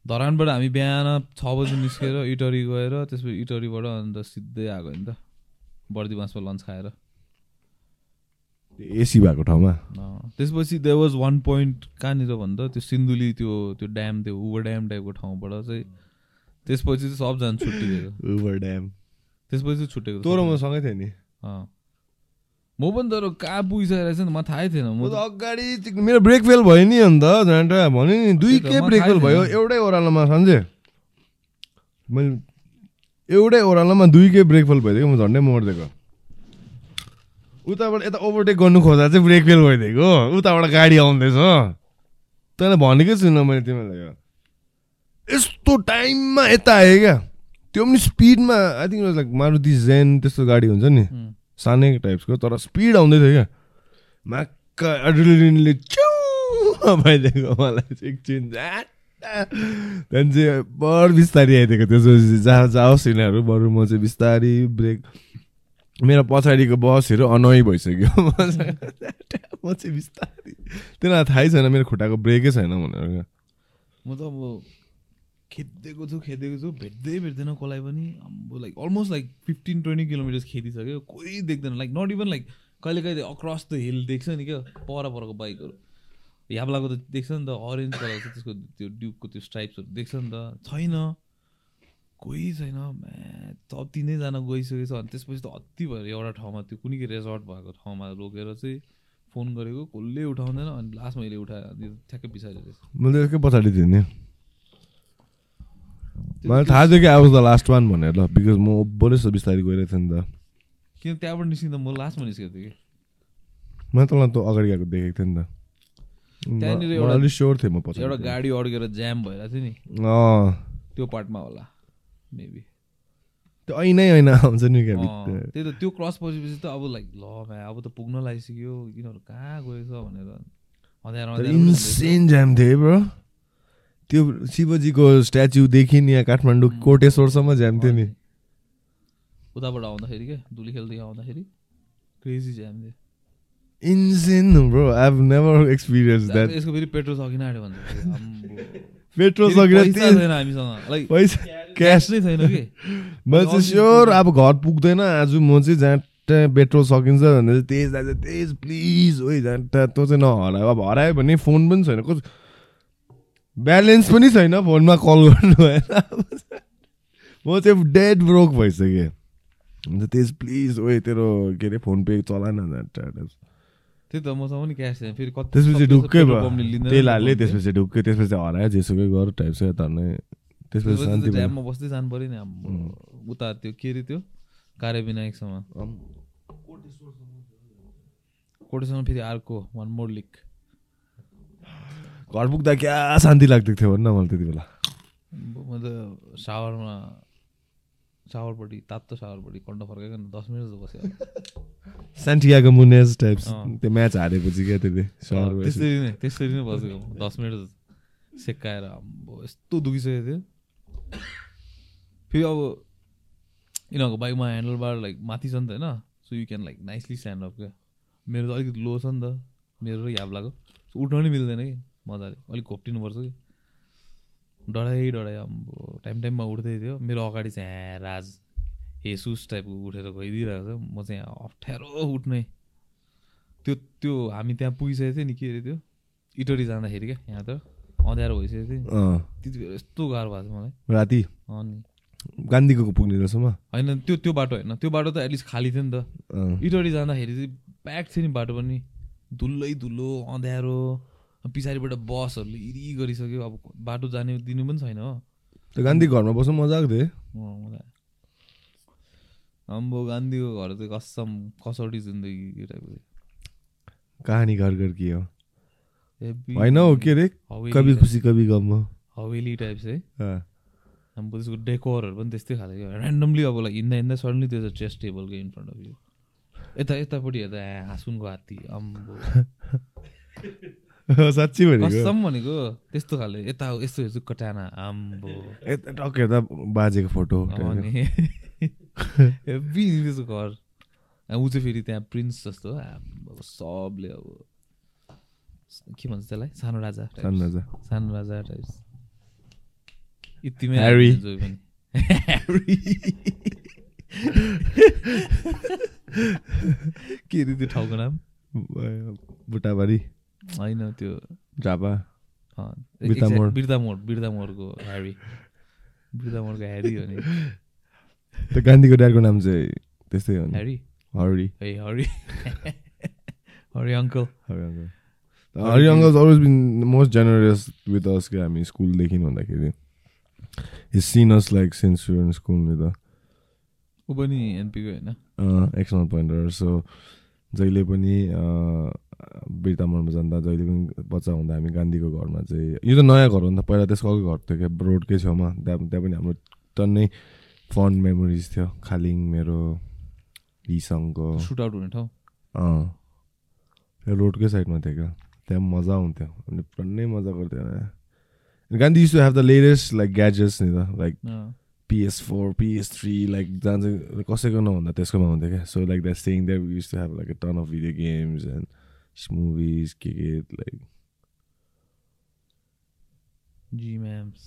धरानबाट हामी बिहान छ बजी निस्केर इटरी गएर त्यसपछि इटरीबाट अन्त सिधै आएको नि त बर्दिवासमा लन्च खाएर एसी भएको ठाउँमा। त्यसपछि दे वाज वान पोइन्ट कहाँनिर भन्दा त्यो सिन्धुली त्यो त्यो ड्याम त्यो उबर ड्याम टाइपको ठाउँबाट चाहिँ त्यसपछि चाहिँ सबजना छुट्टिदिएको ओभर ड्याम त्यसपछि चाहिँ छुट्टेको तँ र म सँगै थियो नि। म पनि तर कहाँ नि त मलाई थाहै थिएन। म त अगाडि मेरो ब्रेक फेल भयो नि अन्त झन्डा भन्यो नि दुई के ब्रेक फेल भयो। एउटै ओह्रालोमा सम्झे मैले एउटै ओह्रालोमा दुई के ब्रेक फेल भइदिएको म झन्डै मरिदिएको। उताबाट यता ओभरटेक गर्नु खोज्दा चाहिँ ब्रेक फेल भइदिएको। उताबाट गाडी आउँदैछ। तैँलाई भनेकै छुइनँ मैले तिमीलाई यो। यस्तो टाइममा यता आयो क्या। त्यो पनि स्पिडमा I think like Maruti Zen त्यस्तो गाडी हुन्छ नि। सानै टाइप्सको तर स्पिड आउँदै थियो क्या। माक्का एड्रिलिनले च्याउ भइदिएको मलाई चाहिँ एकछिन। त्यहाँदेखि चाहिँ बर बिस्तारी आइदिएको त्यसपछि जहाँ जाओस् यिनीहरू बरु म चाहिँ बिस्तारी ब्रेक। मेरो पछाडिको बसहरू अनय भइसक्यो। म चाहिँ म चाहिँ बिस्तारी। तिनीहरूलाई थाहै छैन मेरो खुट्टाको ब्रेकै छैन भनेर क्या। म त अब खेद्दिएको छु खेद्दिएको छु भेट्दै भेट्दैन कसलाई पनि। अब like almost like fifteen twenty kilometres खेदिसक्यो कोही देख्दैन। लाइक नट इभन लाइक कहिले कहिले अक्रस द हिल देख्छ नि क्या पर परको बाइकहरू याब्लाको त देख्छ नि त अरेन्ज कलर छ त्यसको त्यो ड्युकको त्यो स्ट्राइप्सहरू देख्छ नि त। छैन। कोही छैन म्या त तिनैजना गइसकेछ। अनि त्यसपछि त अति भएर एउटा ठाउँमा त्यो कुनै रेजर्ट भएको ठाउँमा रोकेर चाहिँ फोन गरेको कसले उठाउँदैन। अनि लास्ट मैले उठाएँ ठ्याक्कै पछाडि रहेछ म त यसकै पछाडि नि। मलाई थाहा थियो कि I was the last one भनेर ल बिकज म ओभरै सो बिस्तारी गइरहेको थिएँ नि त। किन त्यहाँबाट निस्किँदा म लास्टमा निस्केको थिएँ कि? मैले तँलाई त अगाडि गएको देखेको थिएँ नि त। त्यहाँनिर म एउटा- अलिक स्योर थिएँ म पछि एउटा गाडी अड्केर ज्याम भइरहेको थियो नि। अँ। त्यो पार्टमा होला मेबी त्यो ऐनै ऐना आउँछ नि क्या। त्यही त त्यो क्रस पसेपछि त अब लाइक ल म्या अब त पुग्न लागिसक्यो यिनीहरू कहाँ गएछ भनेर। जाम थियो ब्रो त्यो शिवजीको स्ट्याचुदेखि नि यहाँ काठमाडौँ कोटेश्वरसम्म जाम थियो नि। उताबाट आउँदाखेरि क्या दुली खेल्दै आउँदाखेरि? क्रेजी ज्याम थियो। Insane bro I never experience that यसको फेरि पेट्रोल सकिन आँट्यो भन्छ आम्बो। पेट्रोल छैन हामीसँग। लाइक पैसा क्यास नै छैन कि? म चाहिँ स्योर अब घर पुग्दैन। आज म चाहिँ जहाँ त्यहाँ पेट्रोल सकिन्छ भनेर तेज दाजु तेज प्लिज ओइ जहाँ त्यहाँ तँ चाहिँ नहरायो। अब हरायो भने फोन पनि छैन। कस ब्यालेन्स पनि छैन फोनमा कल गर्नु भएन। म चाहिँ डेड ब्रोक भइसकेँ। अन्त तेज प्लिज ओइ तेरो के अरे फोन पे चलाएन त्यहाँ त्यही त मसँग पनि क्यास छैन। फेरि कति त्यसपछि ढुक्कै भयो। तेल हाल्यो। त्यसपछि ढुक्कै त्यसपछि हरायो जेसुकै गर टाइप छ यता नै। त्यसपछि शान्ति ड्याममा बस्दै जानु पऱ्यो नि उता त्यो के अरे त्यो? कार्यविनायकसँग। कोटेसँग फेरि अर्को वान मोर लिक घर पुग्दा क्या शान्ति लाग्दै थियो भन्न मलाई त्यति बेला? म त सावरमा सावरपट्टि तातो सावरपट्टि कन्ड फर्काइकन दस मिनट बस्यो। सेन्टियाको मुनेज टाइप्स अँ। त्यो म्याच हारेपछि क्या त्यसले सहर। त्यसरी नै त्यसरी नै बसेको। दस मिनट सेकाएर अम्बो यस्तो दुखिसकेको थियो। फेरि अब यिनीहरूको बाइकमा ह्यान्डल बार लाइक माथि छ नि त होइन? So you can like nicely stand up क्या। मेरो त अलिकति लो छ नि त। मेरो र याब लाग्यो उठ्न पनि मिल्दैन कि। मजाले। अलिक घोप्टिनुपर्छ कि? डढाइ डढाइ अम्बो। टाइम टाइममा उठ्दै थियो। मेरो अगाडि चाहिँ ह्या राज हेसुस टाइपको उठेर गइदिइरहेको छ। म चाहिँ अप्ठ्यारो उठ्ने। त्यो त्यो हामी त्यहाँ पुगिसकेको थियो नि के अरे त्यो? इटरी जाँदाखेरि क्या यहाँ त अँध्यारो भइसकेको थियो त्यति बेला यस्तो गाह्रो भएको थियो मलाई। राति? अनि गान्धीको पुग्ने रहेछमा होइन त्यो त्यो बाटो होइन। त्यो बाटो त एटलिस्ट खाली थियो नि त। इटरी जाँदाखेरि चाहिँ प्याक थियो नि बाटो पनि। धुलै धुलो अँध्यारो। पछाडिबाट बसहरूले इरि गरिसक्यो अब बाटो जाने दिनु पनि छैन हो। त्यो गान्धी घरमा बस्नु मजाको थियो। अँ, मलाई। अम्बो गान्धीको घर चाहिँ कसम कसौटी जिन्दगी थियो। कहानी घर घर के हो? होइन हौ के अरे कवि खुसी कवि गम हो हवेली टाइप चाहिँ। अब त्यसको डेकोरहरू पनि त्यस्तै खाले क्या। ऱ्यान्डमली अब लाइक हिँड्दा हिँड्दा सडनली त्यो चेस्ट टेबल के इन फ्रन्ट अफ यु यता यतापट्टि हेर्दा हाँसुनको हात्ती अम्बो। साँच्ची भनेको? कसम भनेको? त्यस्तो खाले। यता यस्तो हेर्छु कटाना आम्बो। टक्क हेर्दा बाजेको फोटो हेभी त्यसको घर। ऊ चाहिँ फेरि त्यहाँ प्रिन्स जस्तो आम्बो, सबले अब। के भन्छ त्यसलाई? सानो राजा। सानो राजा। सानो राजा टाइप्स। यतिमै। के अरे त्यो ठाउँको नाम? बुटाबारी। होइन त्यो झापा बिर्तामोड। बिर्तामोडको ह्यारी बिर्तामोडको ह्यारी हो नि। त्यो गान्धीको ड्याडको नाम चाहिँ त्यस्तै हो नि। Harry Hari. Hey, hurry. hurry, uncle. Hari uncle. Hari uncle. Always been most generous with us क्या हामी स्कुलदेखि भन्दाखेरि। His seen us like since in school with ऊ पनि एनपीको होइन। एक्सनल पोइन्टर सो जहिले पनि बिर्तामोडमा जाँदा जहिले पनि बच्चा हुँदा हामी गान्धीको घरमा चाहिँ यो त नयाँ घर हो नि त पहिला त्यसको अर्को घर थियो क्या रोडकै छेउमा। त्यहाँ त्यहाँ पनि हाम्रो टन्नै फन्ड मेमोरिज थियो। खालिङ मेरो हिसङको सुट आउट हुने ठाउँ? अँ। त्यो रोडकै साइडमा थियो क्या। त्यहाँ मजा आउँथ्यो अनि टन्नै मजा गर्थ्यो Gandhi used to have the latest like gadgets नि त like. PS four PS three like जहाँ चाहिँ कसैको नहुँदा त्यसकोमा हुन्थ्यो क्या। So like that सेङ that used to have like a ton of video games and movies के के लाइक जी म्याम्स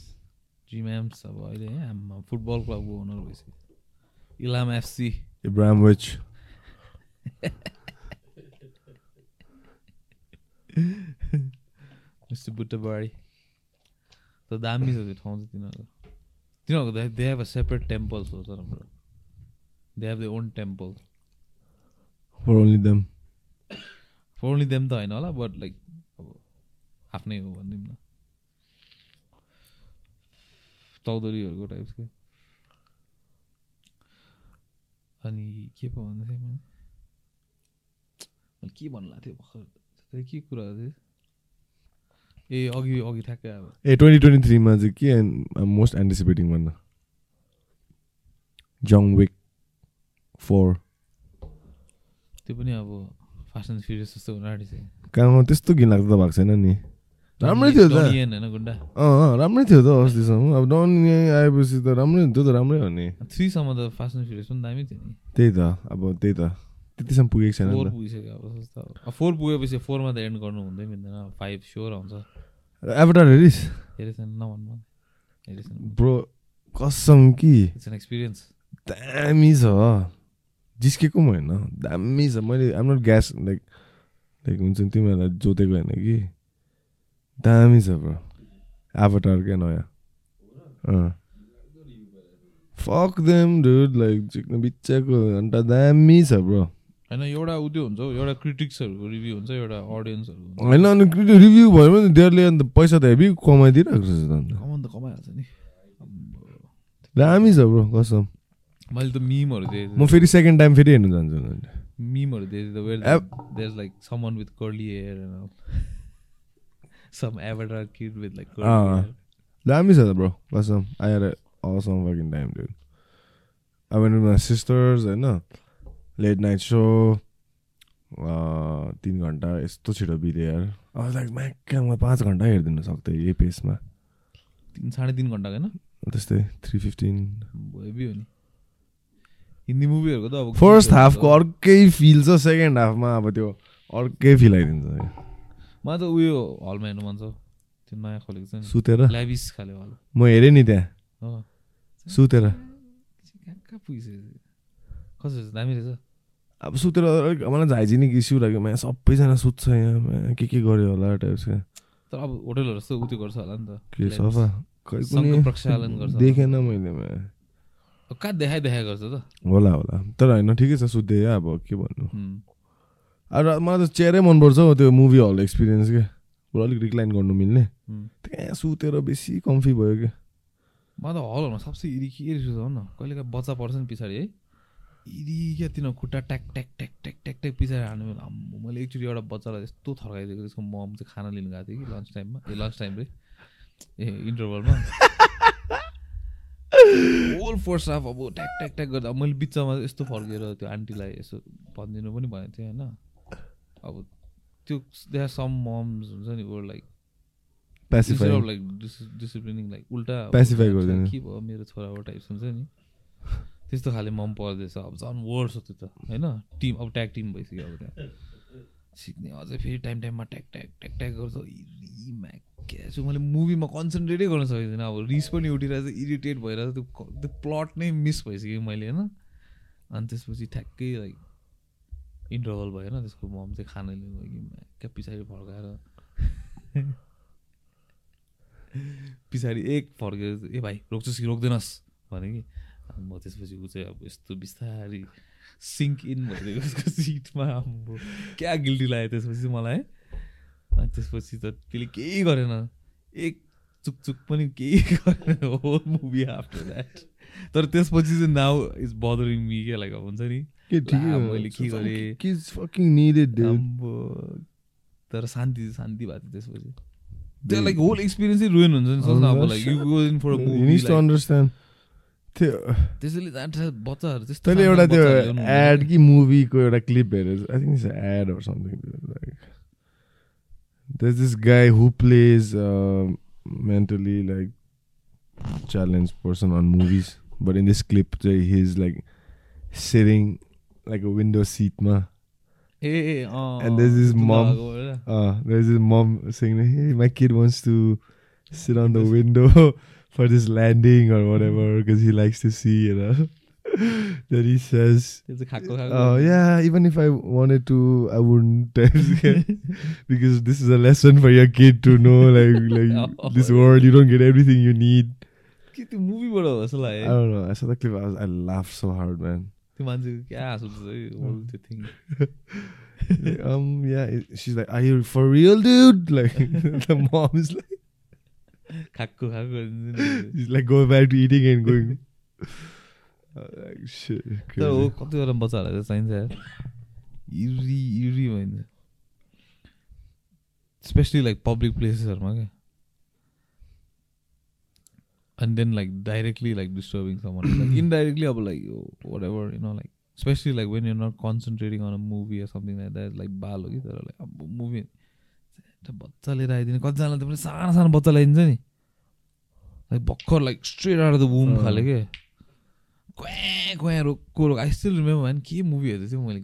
जी म्याम्स अब अहिले है आम्मा फुटबल क्लबको ओनर भइसक्यो Ilam FC Ibrahim which mister बुट्टबाडी त दामी छ त्यो ठाउँ चाहिँ तिनीहरूको तिनीहरूको they have a separate temples हो तर हाम्रो they have the own temple for only them for only them त होइन होला बट लाइक अब आफ्नै हो भनिदिउँ न चौधरीहरूको टाइप्सको अनि के पो भन्दै थिएँ मैले? के भन्नु लाग्थ्यो भर्खर? के कुरा थियो? ए अघि अघि ठ्याक्कै अब ए ट्वेन्टी ट्वेन्टी थ्रीमा चाहिँ के मोस्ट एन्टिसिपेटिङ भन्न? जङ विक फोर त्यो पनि अब फास्ट एन्ड फ्युरियस जस्तो हुन त्यस्तो घिन लाग्दो त भएको छैन नि राम्रै थियो त अँ राम्रै थियो त अस्तिसम्म अब डन यहाँ आएपछि त राम्रै हुन्थ्यो त राम्रै हो नि थ्रीसम्म त फास्ट एन्ड फ्युरियस पनि दामी थियो नि त्यही त अब त्यही त त्यतिसम्म पुगेको छैन फोर पुगिसक्यो अब फोर पुगेपछि फोरमा त एन्ड गर्नु हुँदै मिल्दैन फाइभ स्योर आउँछ एभटार हेरिस हेरेछ नभन्नु ब्रो कसम कि इट्स एन एक्सपिरियन्स दामी छ जिस्केको पनि होइन दामी छ मैले I'm not gas like like हुन्छ नि तिमीहरूलाई जोतेको होइन कि दामी छ ब्रो एभटार क्या नयाँ फक देम डुड लाइक चिक्न बिच्चाको अन्त दामी छ ब्रो होइन एउटा उ त्यो हुन्छ हौ, एउटा क्रिटिक्सहरूको रिभ्यू हुन्छ एउटा अडियन्सहरू होइन अनि रिभ्यू भयो भने डेढले अन्त पैसा त हेभी कमाइदिइरहेको छ त अन्त। त कमाइहाल्छ नि। दामी छ ब्रो कसम। मैले त मिमहरू म दिएँ फेरि सेकेन्ड टाइम फेरि हेर्नु जान्छु। मिमहरू Ab- there like someone with curly hair some avatar kid with like. दामी छ त ब्रो कसम time dude. I went with my sisters होइन लेट नाइट सो तिन घन्टा यस्तो छिटो अब लाइक म्याक्क पाँच घन्टा हेरिदिनु सक्थेँ यही पेसमा तिन साढे तिन घन्टा होइन? त्यस्तै थ्री फिफ्टिन हो नि। हिन्दी मुभीहरूको त अब फर्स्ट हाफको अर्कै फिल छ सेकेन्ड हाफमा अब त्यो अर्कै फिल आइदिन्छ। मलाई त उयो हलमा हेर्नु मन छ। त्यो नयाँ खोलेको छ सुतेर? ल्याबिस खाले हल म हेरेँ नि त्यहाँ। सुतेर। कहाँ कहाँ पुगिसक्यो कसो छ? दामी रहेछ? अब सुतेर अलिक मलाई झाइजिने इस्यु लाग्यो। म्या सबैजना सुत्छ यहाँ। के के गर्यो होला टाइप्सको तर अब होटलहरू जस्तो उत्यो गर्छ होला नि त। के। सफा। देखेन मैले म्या। कहाँ देखाइ देखाइ गर्छ त? होला होला। तर होइन ठिकै छ सुत्दै अब के भन्नु। अब मलाई त चेयरै मनपर्छ हौ त्यो मुभी हल एक्सपिरियन्स के। बरु अलिक रिक्लाइन गर्नु मिल्ने। त्यहाँ सुतेर बेसी कम्फी भयो क्या मलाई त हलहरूमा सबसे इरी के रिस उठाउँछ न। कहिले काहीँ बच्चा पर्छ नि पछाडि है। इरी क्या तिनीहरू खुट्टा ट्याक ट्याक ट्याक ट्याक ट्याक ट्याक पछाडि हाल्नु मैले एकचोटि एउटा बच्चालाई यस्तो थर्काइदिएको त्यसको मम चाहिँ खाना लिनु गएको थियो कि लन्च टाइममा ए लन्च टाइम रे। ए इन्टरभलमा होल फर्स्ट हाफ अब ट्याक ट्याक ट्याक गर्दा मैले बिचमा यस्तो फर्केर त्यो आन्टीलाई यसो भनिदिनु पनि भनेको थिएँ होइन? अब त्यो देयर सम मम्स हुन्छ नि or like like disciplining like उल्टा। के भयो? मेरो छोरा टाइप्स हुन्छ नि। त्यस्तो खाले मन पर्दैछ। अब झन् वर्स हो त्यो त होइन? टिम अब ट्याग टिम भइसक्यो अब त्यहाँ। सिक्ने अझै फेरि टाइम टाइममा ट्याक ट्याक ट्याक ट्याक गर्छ। इरी म्याक्या छु मैले मुभीमा कन्सन्ट्रेटै गर्न सकेको छैन अब रिस पनि उठिरहेछ इरिटेट भइरहेछ। त्यो क- त्यो प्लट नै मिस भइसक्यो मैले होइन? अनि त्यसपछि ठ्याक्कै लाइक इन्टरभल होइन त्यसको मम चाहिँ खाना लिनु कि क्या पछाडि फर्काएर। पछाडि एक फर्केर ए भाइ रोक्छस् कि रोक्दैनस्? भने कि म त्यसपछि ऊ चाहिँ अब यस्तो बिस्तारी सिङ्क इन भइदिएको उसको सिटमा आम्बो क्या गिल्टी लाग्यो त्यसपछि मलाई? अनि त्यसपछि त त्यसले केही गरेन। एक चुकचुक पनि केही गरेन। होल मुभी आफ्टर द्याट तर त्यसपछि चाहिँ नाउ इज बदरिङ मी क्या लाइक हुन्छ नि। मैले के गरेँ? तर शान्ति शान्ति भएको थियो त्यसपछि। त्यो लाइक होल एक्सपिरियन्सै रुइन हुन्छ नि। सोच्न अब like you go in for a movie to understand त्यो त्यसैले जान्छ बच्चाहरू त्यस्तो तैँले एउटा त्यो। एड कि मुभीको एउटा क्लिप हेरेर I think it's ad or something like there's this guy who plays uh, mentally like challenged person on movies, but in this clip, he's like sitting like a window seat, ma. Hey, uh, and there's this oh, mom. Uh, there's his mom saying, "Hey, my kid wants to sit on the window for this landing or whatever because he likes to see," you know that he says, "Oh yeah, even if I wanted to, I wouldn't," because this is a lesson for your kid to know, like like oh. this world, you don't get everything you need. I don't know. I saw the clip. I, was, I laughed so hard, man. um yeah she's like are you for real dude like the mom is like she's like go back to eating and going तर हो. कतिवटा बच्चाहरूलाई चाहिँ चाहिन्छ यार इरी इरी भइन्छ specially like public प्लेसेसहरूमा क्या and then like directly like disturbing someone like indirectly अब like whatever you know like specially like when you not concentrating on a movie yeah something like that like बाल हो कि तर like अब movie बच्चा लिएर आइदिने कतिजनाले त पनि सानो सानो बच्चा ल्याइदिन्छ नि लाइक भर्खर like straight out the womb. खाले के क्वाँ क्वाँ रोक्को रोक आई स्टिल रिमेम्बर भएन के मुभी हेर्दै थिएँ मैले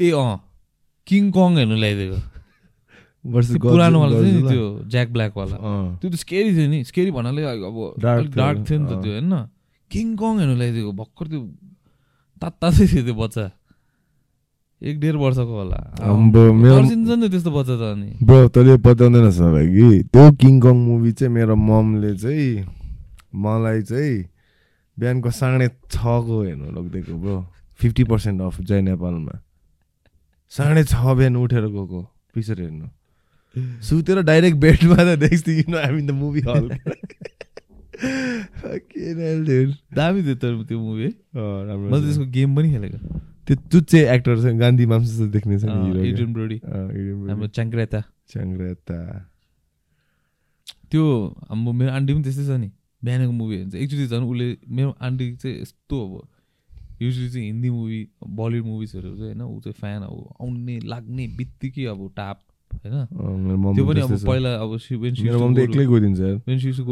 ए अँ किङ कङ हेर्नु ल्याइदिएको पुरानोवाला थियो नि. त्यो ज्याक ब्ल्याकवाला. त्यो त स्केरी थियो नि स्केरी भन्नाले अब अलिक डार्क थियो नि त थियो, त्यो होइन किङ कङ हेर्नु ल्याइदिएको भर्खर त्यो तात्तातै थियो त्यो बच्चा एक डेढ वर्षको होला नि त्यस्तो बच्चा त अनि ब्रो तैँले बताउँदैन भाइ कि त्यो किङ कङ मुभी चाहिँ मेरो ममले चाहिँ मलाई चाहिँ बिहानको साढे छको हेर्नु लगिदिएको bro. Fifty percent of Jai नेपालमा। साढे छ बिहान उठेर गएको पिक्चर हेर्नु। सुतेर डाइरेक्ट बेडमा त next thing you know I the movie hall दामी थियो तर त्यो मुभी राम्रो मैले। त्यसको गेम पनि खेलेको। त्यो चुच्चे एक्टर छ गान्धी माम जस्तो देख्ने छ। हाम्रो च्याङ्क्रेता च्याङ्ग्रेता। त्यो हाम्रो मेरो आन्टी पनि त्यस्तै छ नि। बिहानको मुभी हेर्छ एकचोटि झन् उसले मेरो आन्टी चाहिँ यस्तो अब। युजली चाहिँ हिन्दी मुभी बलिउड मुभिजहरू चाहिँ होइन ऊ चाहिँ फ्यान अब आउने लाग्ने बित्तिकै अब टाप होइन? त्यो पनि अब। पहिला अब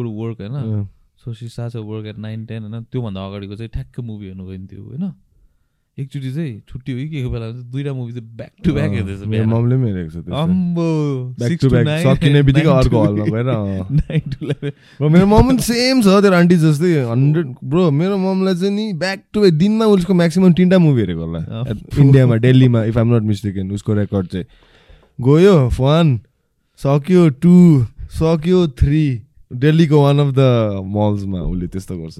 to work होइन। So see such work at nine ten होइन? त्योभन्दा अगाडिको चाहिँ ठ्याक्क मुभी हेर्नु गइन्थ्यो होइन? एकचोटि चाहिँ छुट्टी हो कि के बेला दुइटा मुभी चाहिँ ब्याक टु ब्याक हेर्दैछ मेरो बिहान ममले पनि हेरेको छ। अम्बो to back, nine, सकिने बित्तिकै अर्को हलमा गएर. ब्रो मेरो मम पनि सेम छ तेरो आन्टी जस्तै हन्ड्रेड ब्रो मेरो ममलाई चाहिँ नि ब्याक टु ब्याक दिनमा उसको म्याक्सिमम् तिनवटा मुभी हेरेको होला इन्डियामा दिल्लीमा इफ आइम नट मिस्टेकन उसको रेकर्ड चाहिँ गयो वान सक्यो टू सक्यो थ्री दिल्लीको वान अफ द मल्समा उसले त्यस्तो गर्छ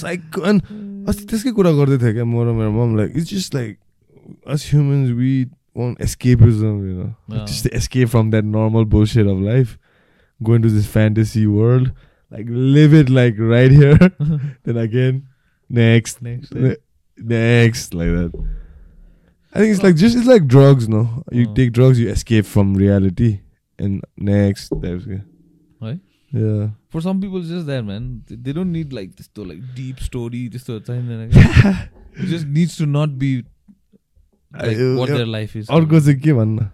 साइक एन्ड अस्ति त्यसकै कुरा गर्दै थियो क्या म र मेरो mom like it's just like us humans we want escapism you know अँ। just to escape from that normal bullshit of life, go into this fantasy world, like live it like right here, then again, next, Next, ne- next, like that. I think it's like just it's like drugs, no? You Oh. take drugs, you escape from reality, and next, that's good. है. For some people just that man they don't need like त्यस्तो like deep story त्यस्तो चाहिँदैन just needs to not be life is अर्को चाहिँ के भन्न?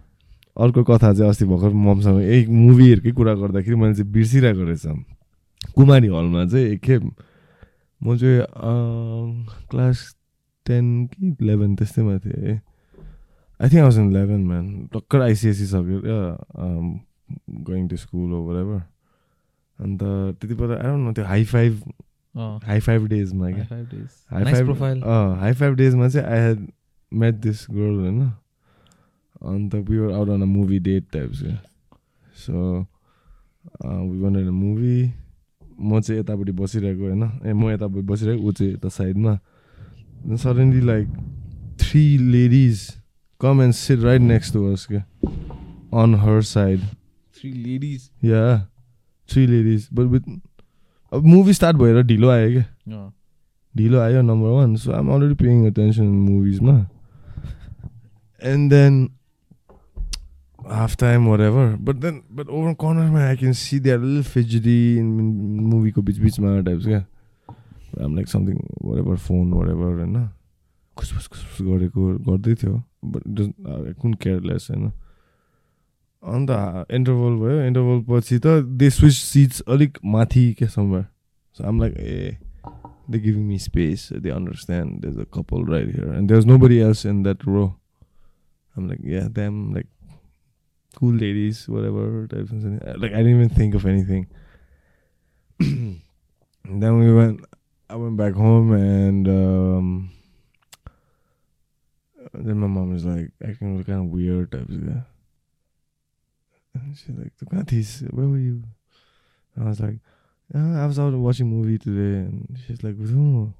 अर्को कथा चाहिँ अस्ति भर्खर ममसँग एक मुभीहरूकै कुरा गर्दाखेरि मैले चाहिँ बिर्सिरहेको रहेछ। कुमारी हलमा चाहिँ एकखेप म चाहिँ क्लास टेन कि इलेभेन त्यस्तैमा थिएँ I think in eleven man टक्कर आइसिएससी सकेर गोइङ टु स्कुल हो बराबर अन्त त्यति बेला आई न त्यो हाई फाइभ हाई फाइभ डेजमा क्या? हाई फाइभ हाई फाइभ डेजमा चाहिँ I had met this girl होइन? अन्त were out on a movie date types क्या? So we went a movie म चाहिँ यतापट्टि बसिरहेको होइन? ए म यतापट्टि बसिरहेको ऊ चाहिँ यता साइडमा। Suddenly like three ladies come and sit right next to us okay, on her side. Three ladies Yeah, three ladies. But with अब मुभी स्टार्ट भएर ढिलो आयो क्या ढिलो आयो number one so I'm already paying attention मुभिजमा and then half time whatever but then but over कर्नरमा I can see they are lil fidgety मुभीको बिच बिचमा types क्या आम like something whatever phone whatever होइन खुसफुस खुसफुस गरेको गर्दै थियो बट आई कुन careless होइन अन्त इन्टरभल भयो इन्टरभल पछि त दे स्विच सिट्स अलिक माथि क्या समर सो आम लाइक ए they giving me space. They understand there's a couple right here, and there's nobody else in that row. I'm like, yeah, them like cool ladies, whatever types. And stuff. like I didn't even think of anything. And then we went. I went back home, and um, then my mom was like acting kind of weird types. Yeah. And she's like, "Tukatis, where were you?" And I was like. Yeah, I was out watching movie today, and she's like, "With who?"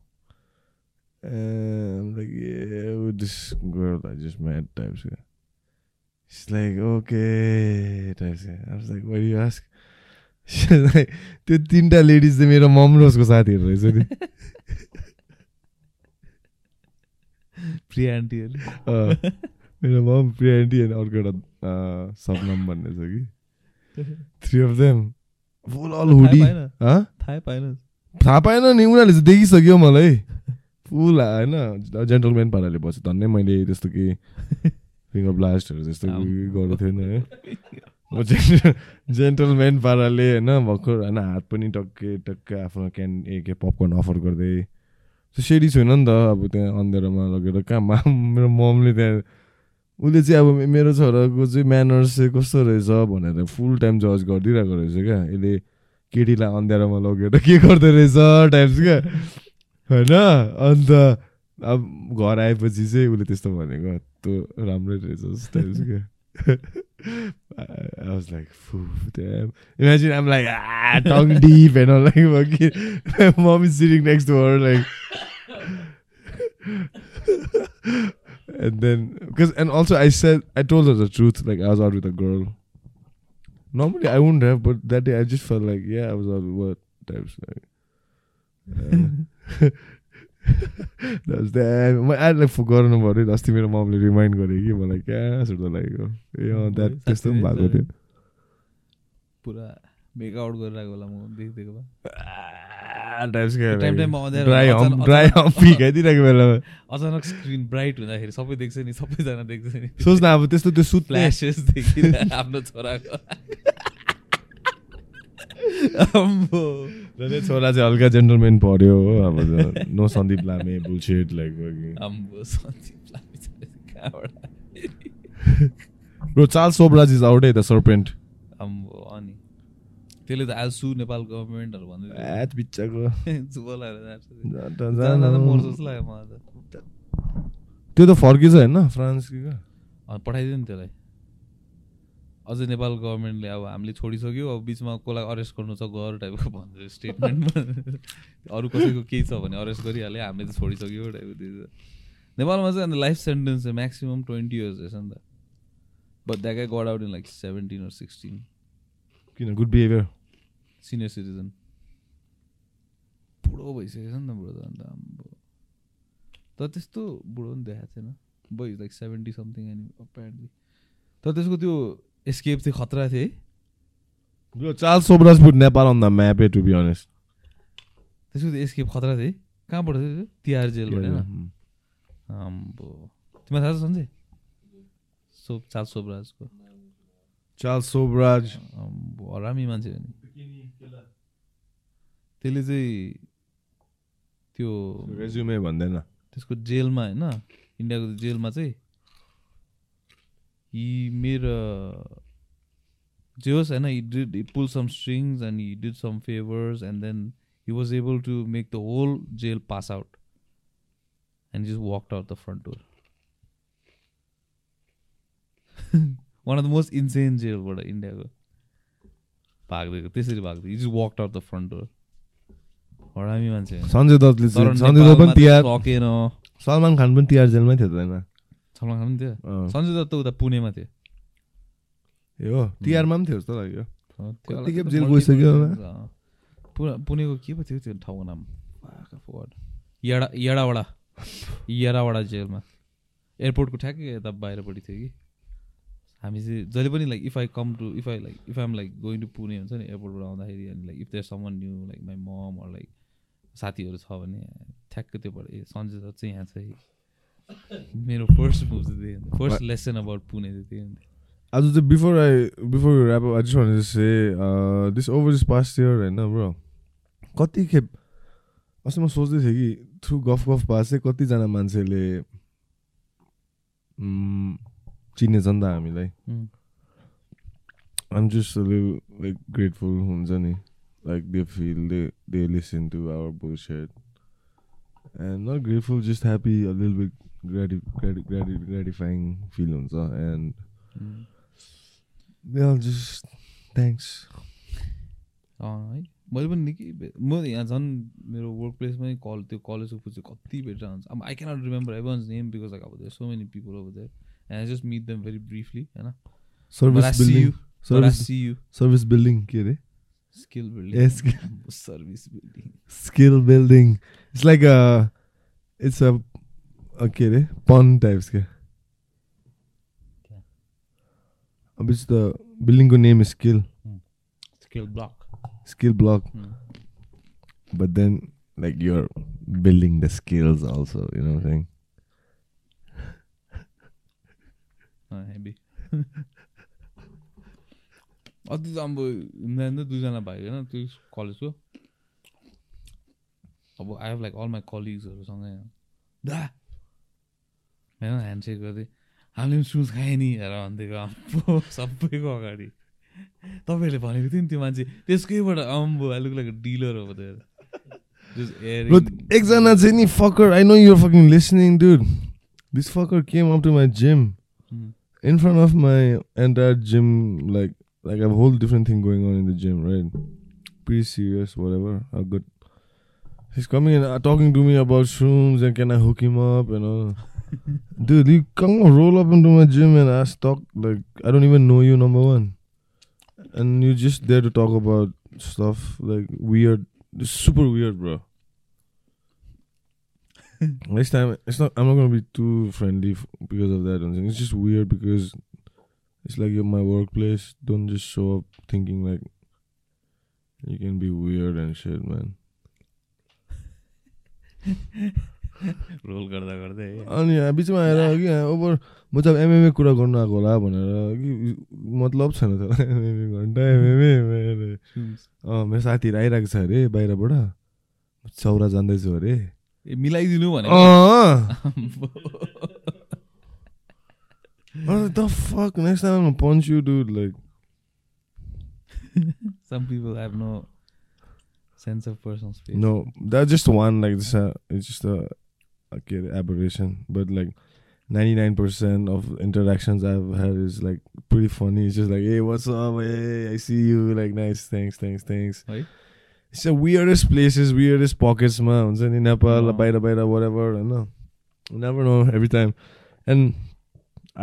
And I'm like, "Yeah, with this girl I just met." Types. yeah. She's like, "Okay." Types. yeah. I was like, "Why do you ask?" She's like, "त्यो तिनवटा ladies चाहिँ मेरो मम र उसको साथीहरू रहेछ नि प्रिया आन्टीहरू मेरो मम प्रिया आन्टी अनि अर्को एउटा अँ, सबनम भन्ने छ कि। Three of them full all hoodie थाहै पाएन हँ थाहै पाएन नि उनीहरूले चाहिँ देखिसक्यो मलाई। फुल होइन जेन्टलम्यान पाराले बस्यो धन्नै मैले त्यस्तो केही फिङ्गर ब्लास्टहरू। केही गरेको थिएन है। म जेन्टल जेन्टलम्यान पाराले होइन भर्खर होइन हात पनि टक्कै टक्कै आफ्नो क्यान ए के पपकर्न अफर गर्दै। त्यो सेडी छैन नि त अब त्यहाँ अँधेरोमा लगेर कहाँ मा मेरो ममले त्यहाँ उसले चाहिँ अब मेरो छोराको चाहिँ म्यानर्स चाहिँ कस्तो रहेछ भनेर फुल टाइम जज गरिदिइरहेको रहेछ क्या। यसले केटीलाई अँध्यारोमा लगेर के गर्दो रहेछ टाइप्स क्या। होइन? अन्त अब घर आएपछि चाहिँ उसले त्यस्तो भनेको त्यो राम्रै रहेछ टाइप्स क्या। I was like, Phew, damn. Imagine I'm like, ah, tongue deep and all. Like, my mom is sitting next to her, like, and then, because, and also I said, I told her the truth, like, I was out with a girl. Normally I wouldn't have, but that day I just felt like, yeah, I was out with what types, like, uh, that was damn. I had like forgotten about it. अस्ति मेरो ममले remind गरे कि मलाई क्या सुर्ता लागेको ए अँ that त्यस्तो पनि भएको थियो पुरा मेकआउट गरिरहेको बेला म देखिदिएको भए अचानक- स्क्रिन ब्राइट हुँदाखेरि सबै देख्छ नि सबैजना देख्छ नि। सोच्न अब त्यस्तो त्यो सुत्ने फ्ल्यासेस देखिरहेको आफ्नो छोराको। छोरा चाहिँ हल्का जेन्टलमेन पढ्यो हो अब नो सन्दीप लामे बुलसेट लाइक सन्दीप लामी छ, कहाँबाट bro Charles Sobhraj is out है द सर्पेन्ट त्यसले त आज सु नेपाल गभर्मेन्टहरू भन्दै त। त्यो त फर्किन्छ होइन फ्रान्स पठाइदियो नि त्यसलाई। अझै नेपाल गभर्मेन्टले अब हामीले छोडिसक्यो अब बिचमा कसलाई अरेस्ट गर्नु छ गर टाइपको भन्छ स्टेटमेन्टमा अरू कसैको केही छ भने अरेस्ट गरिहाल्यो हामीले त छोडिसक्यो टाइपको दिन्छ नेपालमा चाहिँ अन्त लाइफ सेन्टेन्स चाहिँ म्याक्सिमम् ट्वेन्टी इयर्स रहेछ नि त। But that guy got out in like seventeen or sixteen किन? गुड बिहेभियर सिनियर सिटिजन बुढो भइसकेको छ नि त बुढो त अन्त आम्बो तर त्यस्तो बुढो पनि देखाएको छैन boy like seventy something and apparently तर त्यसको त्यो एस्केप चाहिँ खतरा थियो है bro Charles Sobhraj put Nepal on the map to be honest त्यसको त्यो एस्केप खतरा थियो है कहाँबाट थियो त्यो तिहार जेलबाट होइन आम्बो तिमीलाई थाहा छ सन्जय सो चाल सोबराजको चार्ल्स सोब्राज हरामी मान्छे हो नि त्यसले चाहिँ त्यो रेज्युमे भन्दैन। त्यसको जेलमा होइन इन्डियाको जेलमा चाहिँ हि मेरो जे होस् होइन he did he pull some strings and he did some favours and then he was able to make the whole jail pass out and just walk out the front door one of the most insane जेलबाट इन्डियाको भागिदिएको त्यसरी भागिदिएको just walk out the front door हरामी मान्छे। सञ्जय दत्तले सञ्जय दत्त पनि तिहार सकेन। सलमान खान पनि तिहार जेलमै थियो त होइन। सलमान खान पनि थियो? सञ्जय दत्त उता पुणेमा थियो। ए हो तिहारमा पनि थियो जस्तो लाग्यो। कतिखेप जेल गइसक्यो। पुरा- पुणेको के पो थियो त्यो ठाउँको नाम. यडा यडावडा। यडावडा जेलमा। एयरपोर्टको ठ्याक्कै यता बाहिरपट्टि थियो कि। हामी चाहिँ जहिले पनि like if I come to if I like if I'm like going to Pune हुन्छ नि एयरपोर्टबाट आउँदाखेरि अनि like if there someone new like my mom or like साथीहरू छ भने ठ्याक्कै त्योबाट ए सञ्जय दत्त चाहिँ यहाँ छ है मेरो फर्स्ट मुभ चाहिँ त्यही हुन्थ्यो फर्स्ट लेसन अबाउट पुणे चाहिँ त्यही हुन्थ्यो आज चाहिँ before I before just wanted to say this over this past year होइन ब्रो कति खेप अस्ति म सोच्दै थिएँ कि थ्रु गफ गफ पास चाहिँ कतिजना मान्छेले mm, चिनेछ नि त हामीलाई। a little like grateful हुन्छ नि। like they feel they they listen to our bullshit and not grateful just happy a little bit grati grati grati gratifying feel हुन्छ and उम्. they all just thanks अँ है मैले पनि निकै भे- म यहाँ झन् मेरो वर्क प्लेसमै कल त्यो कलेजको पछि कति भेटेर हुन्छ अब I cannot remember everyone's name because like अब there so many people over there and I just meet them very briefly होइन But I service see you. building But I service see you. service building के अरे Skill building. Yes, Service building. skill building it's like a it's a a के अरे pun types के क्या? अब it's the building को name is skill Skill block. skill block Hmm. but then like you're building the skills also you know what i'm saying अँ, heavy. अति त अब हिँड्दा दुईजना भाइ होइन त्यो कलेजको अब I have like all my कलिग्सहरूसँगै दा होइन ह्यान्डसेक गर्दै हामीले पनि सुज खाएँ नि हेर भनिदिएको अम्बो सबैको अगाडि तपाईँहरूले भनेको थियो नि त्यो मान्छे त्यसकैबाट अम्बो अलिक लाइक डिलर हो त्यो एकजना चाहिँ नि fucker I know you're fucking listening dude. This fucker came up to my gym. Hmm. in front of my entire gym like I a whole different thing going on in the gym right? Pretty serious whatever. A good. He's coming and uh, talking to me about shrooms and can I hook him up and all. Dude you come roll up into my gym and ask talk like I don't even know you number one. And you're just there to talk about stuff like weird. Super weird bro. Next time it's not i'm not gonna be too friendly f- because of that. It's just weird because it's like you're my workplace don't just show up thinking like you can be weird and shit man. Roll गर्दा गर्दै अनि यहाँ बिचमा आएर कि over म चाहिँ MMA कुरा गर्नु आएको होला भनेर कि मतलब छैन त एमएमए घन्टा एमएमए. अँ मेरो साथीहरू आइरहेको छ अरे बाहिरबाट। चौरा जाँदैछु अरे। ए मिलाइदिनु भने What the fuck? Next time I'm gonna punch you, dude. Like, Some people have no sense of personal space. no, that's just one. Like, this, a, it's just a, a aberration. But like, ninety nine percent of interactions I've had is like pretty funny. It's just like, hey, what's up? Hey, I see you. Like, nice. Thanks, thanks, thanks. Right? It's the weirdest places, weirdest pockets, man. In Nepal, No. Baida, Baida, whatever. I know. You never know every time. And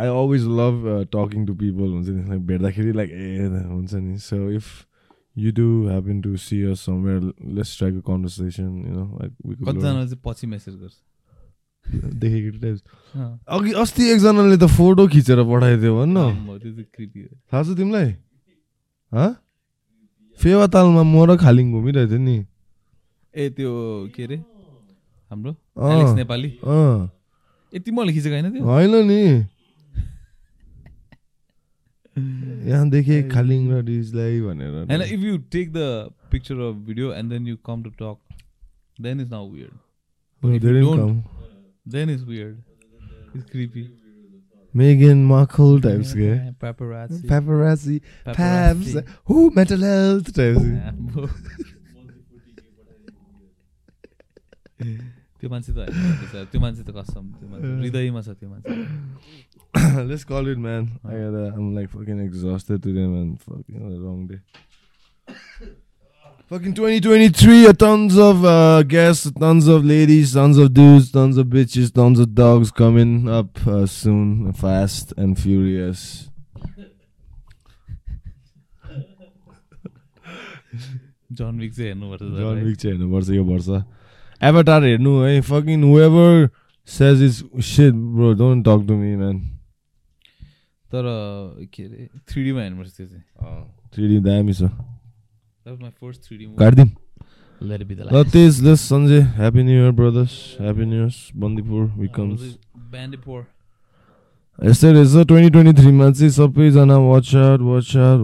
I always love uh, talking to people हुन्छ नि like भेट्दाखेरि like ए हुन्छ नि so if you do happen to see us somewhere let's strike a conversation you know like we could learn. कतिजना चाहिँ पछि message गर्छ? देखेको टाइप्स अँ। अघि अस्ति एकजनाले त फोटो खिचेर पठाइदियो भन्न थाहा छ तिमीलाई? फेवा तालमा म र खालिङ घुमिरहेको थियो नि। ए त्यो के अरे? हाम्रो? अँ। नेपाली? अँ। ए तिमीहरूले खिचेको होइन त्यो। होइन नि। यहाँ देखेँ खालिङ र डिजलाई भनेर। होइन if you take the picture of video and then you come to talk then is now weird. Then is weird is creepy Megan Markle types के Paparazzi. paparazzi. Paparazzi. Pabs. Who? Mental health types। त्यो मान्छे त होइन त्यो मान्छे त कसम त्यो मान्छे हृदयमा छ त्यो मान्छे। Let's call it man I gotta I'm like fucking exhausted today man fucking what a wrong day Fucking 2023, uh, tons of uh, guests, tons of ladies, tons of dudes, tons of bitches, tons of dogs coming up uh, soon, fast and furious. John Wick चाहिँ हेर्नुपर्छ जन जसलाई। Week चाहिँ हेर्नुपर्छ यो वर्ष avatar हेर्नु है fucking whoever says is shit bro don't talk to me man तर के अरे थ्री डीमा हेर्नुपर्छ त्यो चाहिँ। थ्री डी दामी छ माई फर्स्ट थ्री डी काटिदिउँ। लेट बी द ल तेज lace Sanjay happy new year brothers happy new years Bandipur becomes यस्तै रहेछ ट्वेन्टी ट्वेन्टी थ्रीमा चाहिँ सबैजना वाच आउट वाच आउट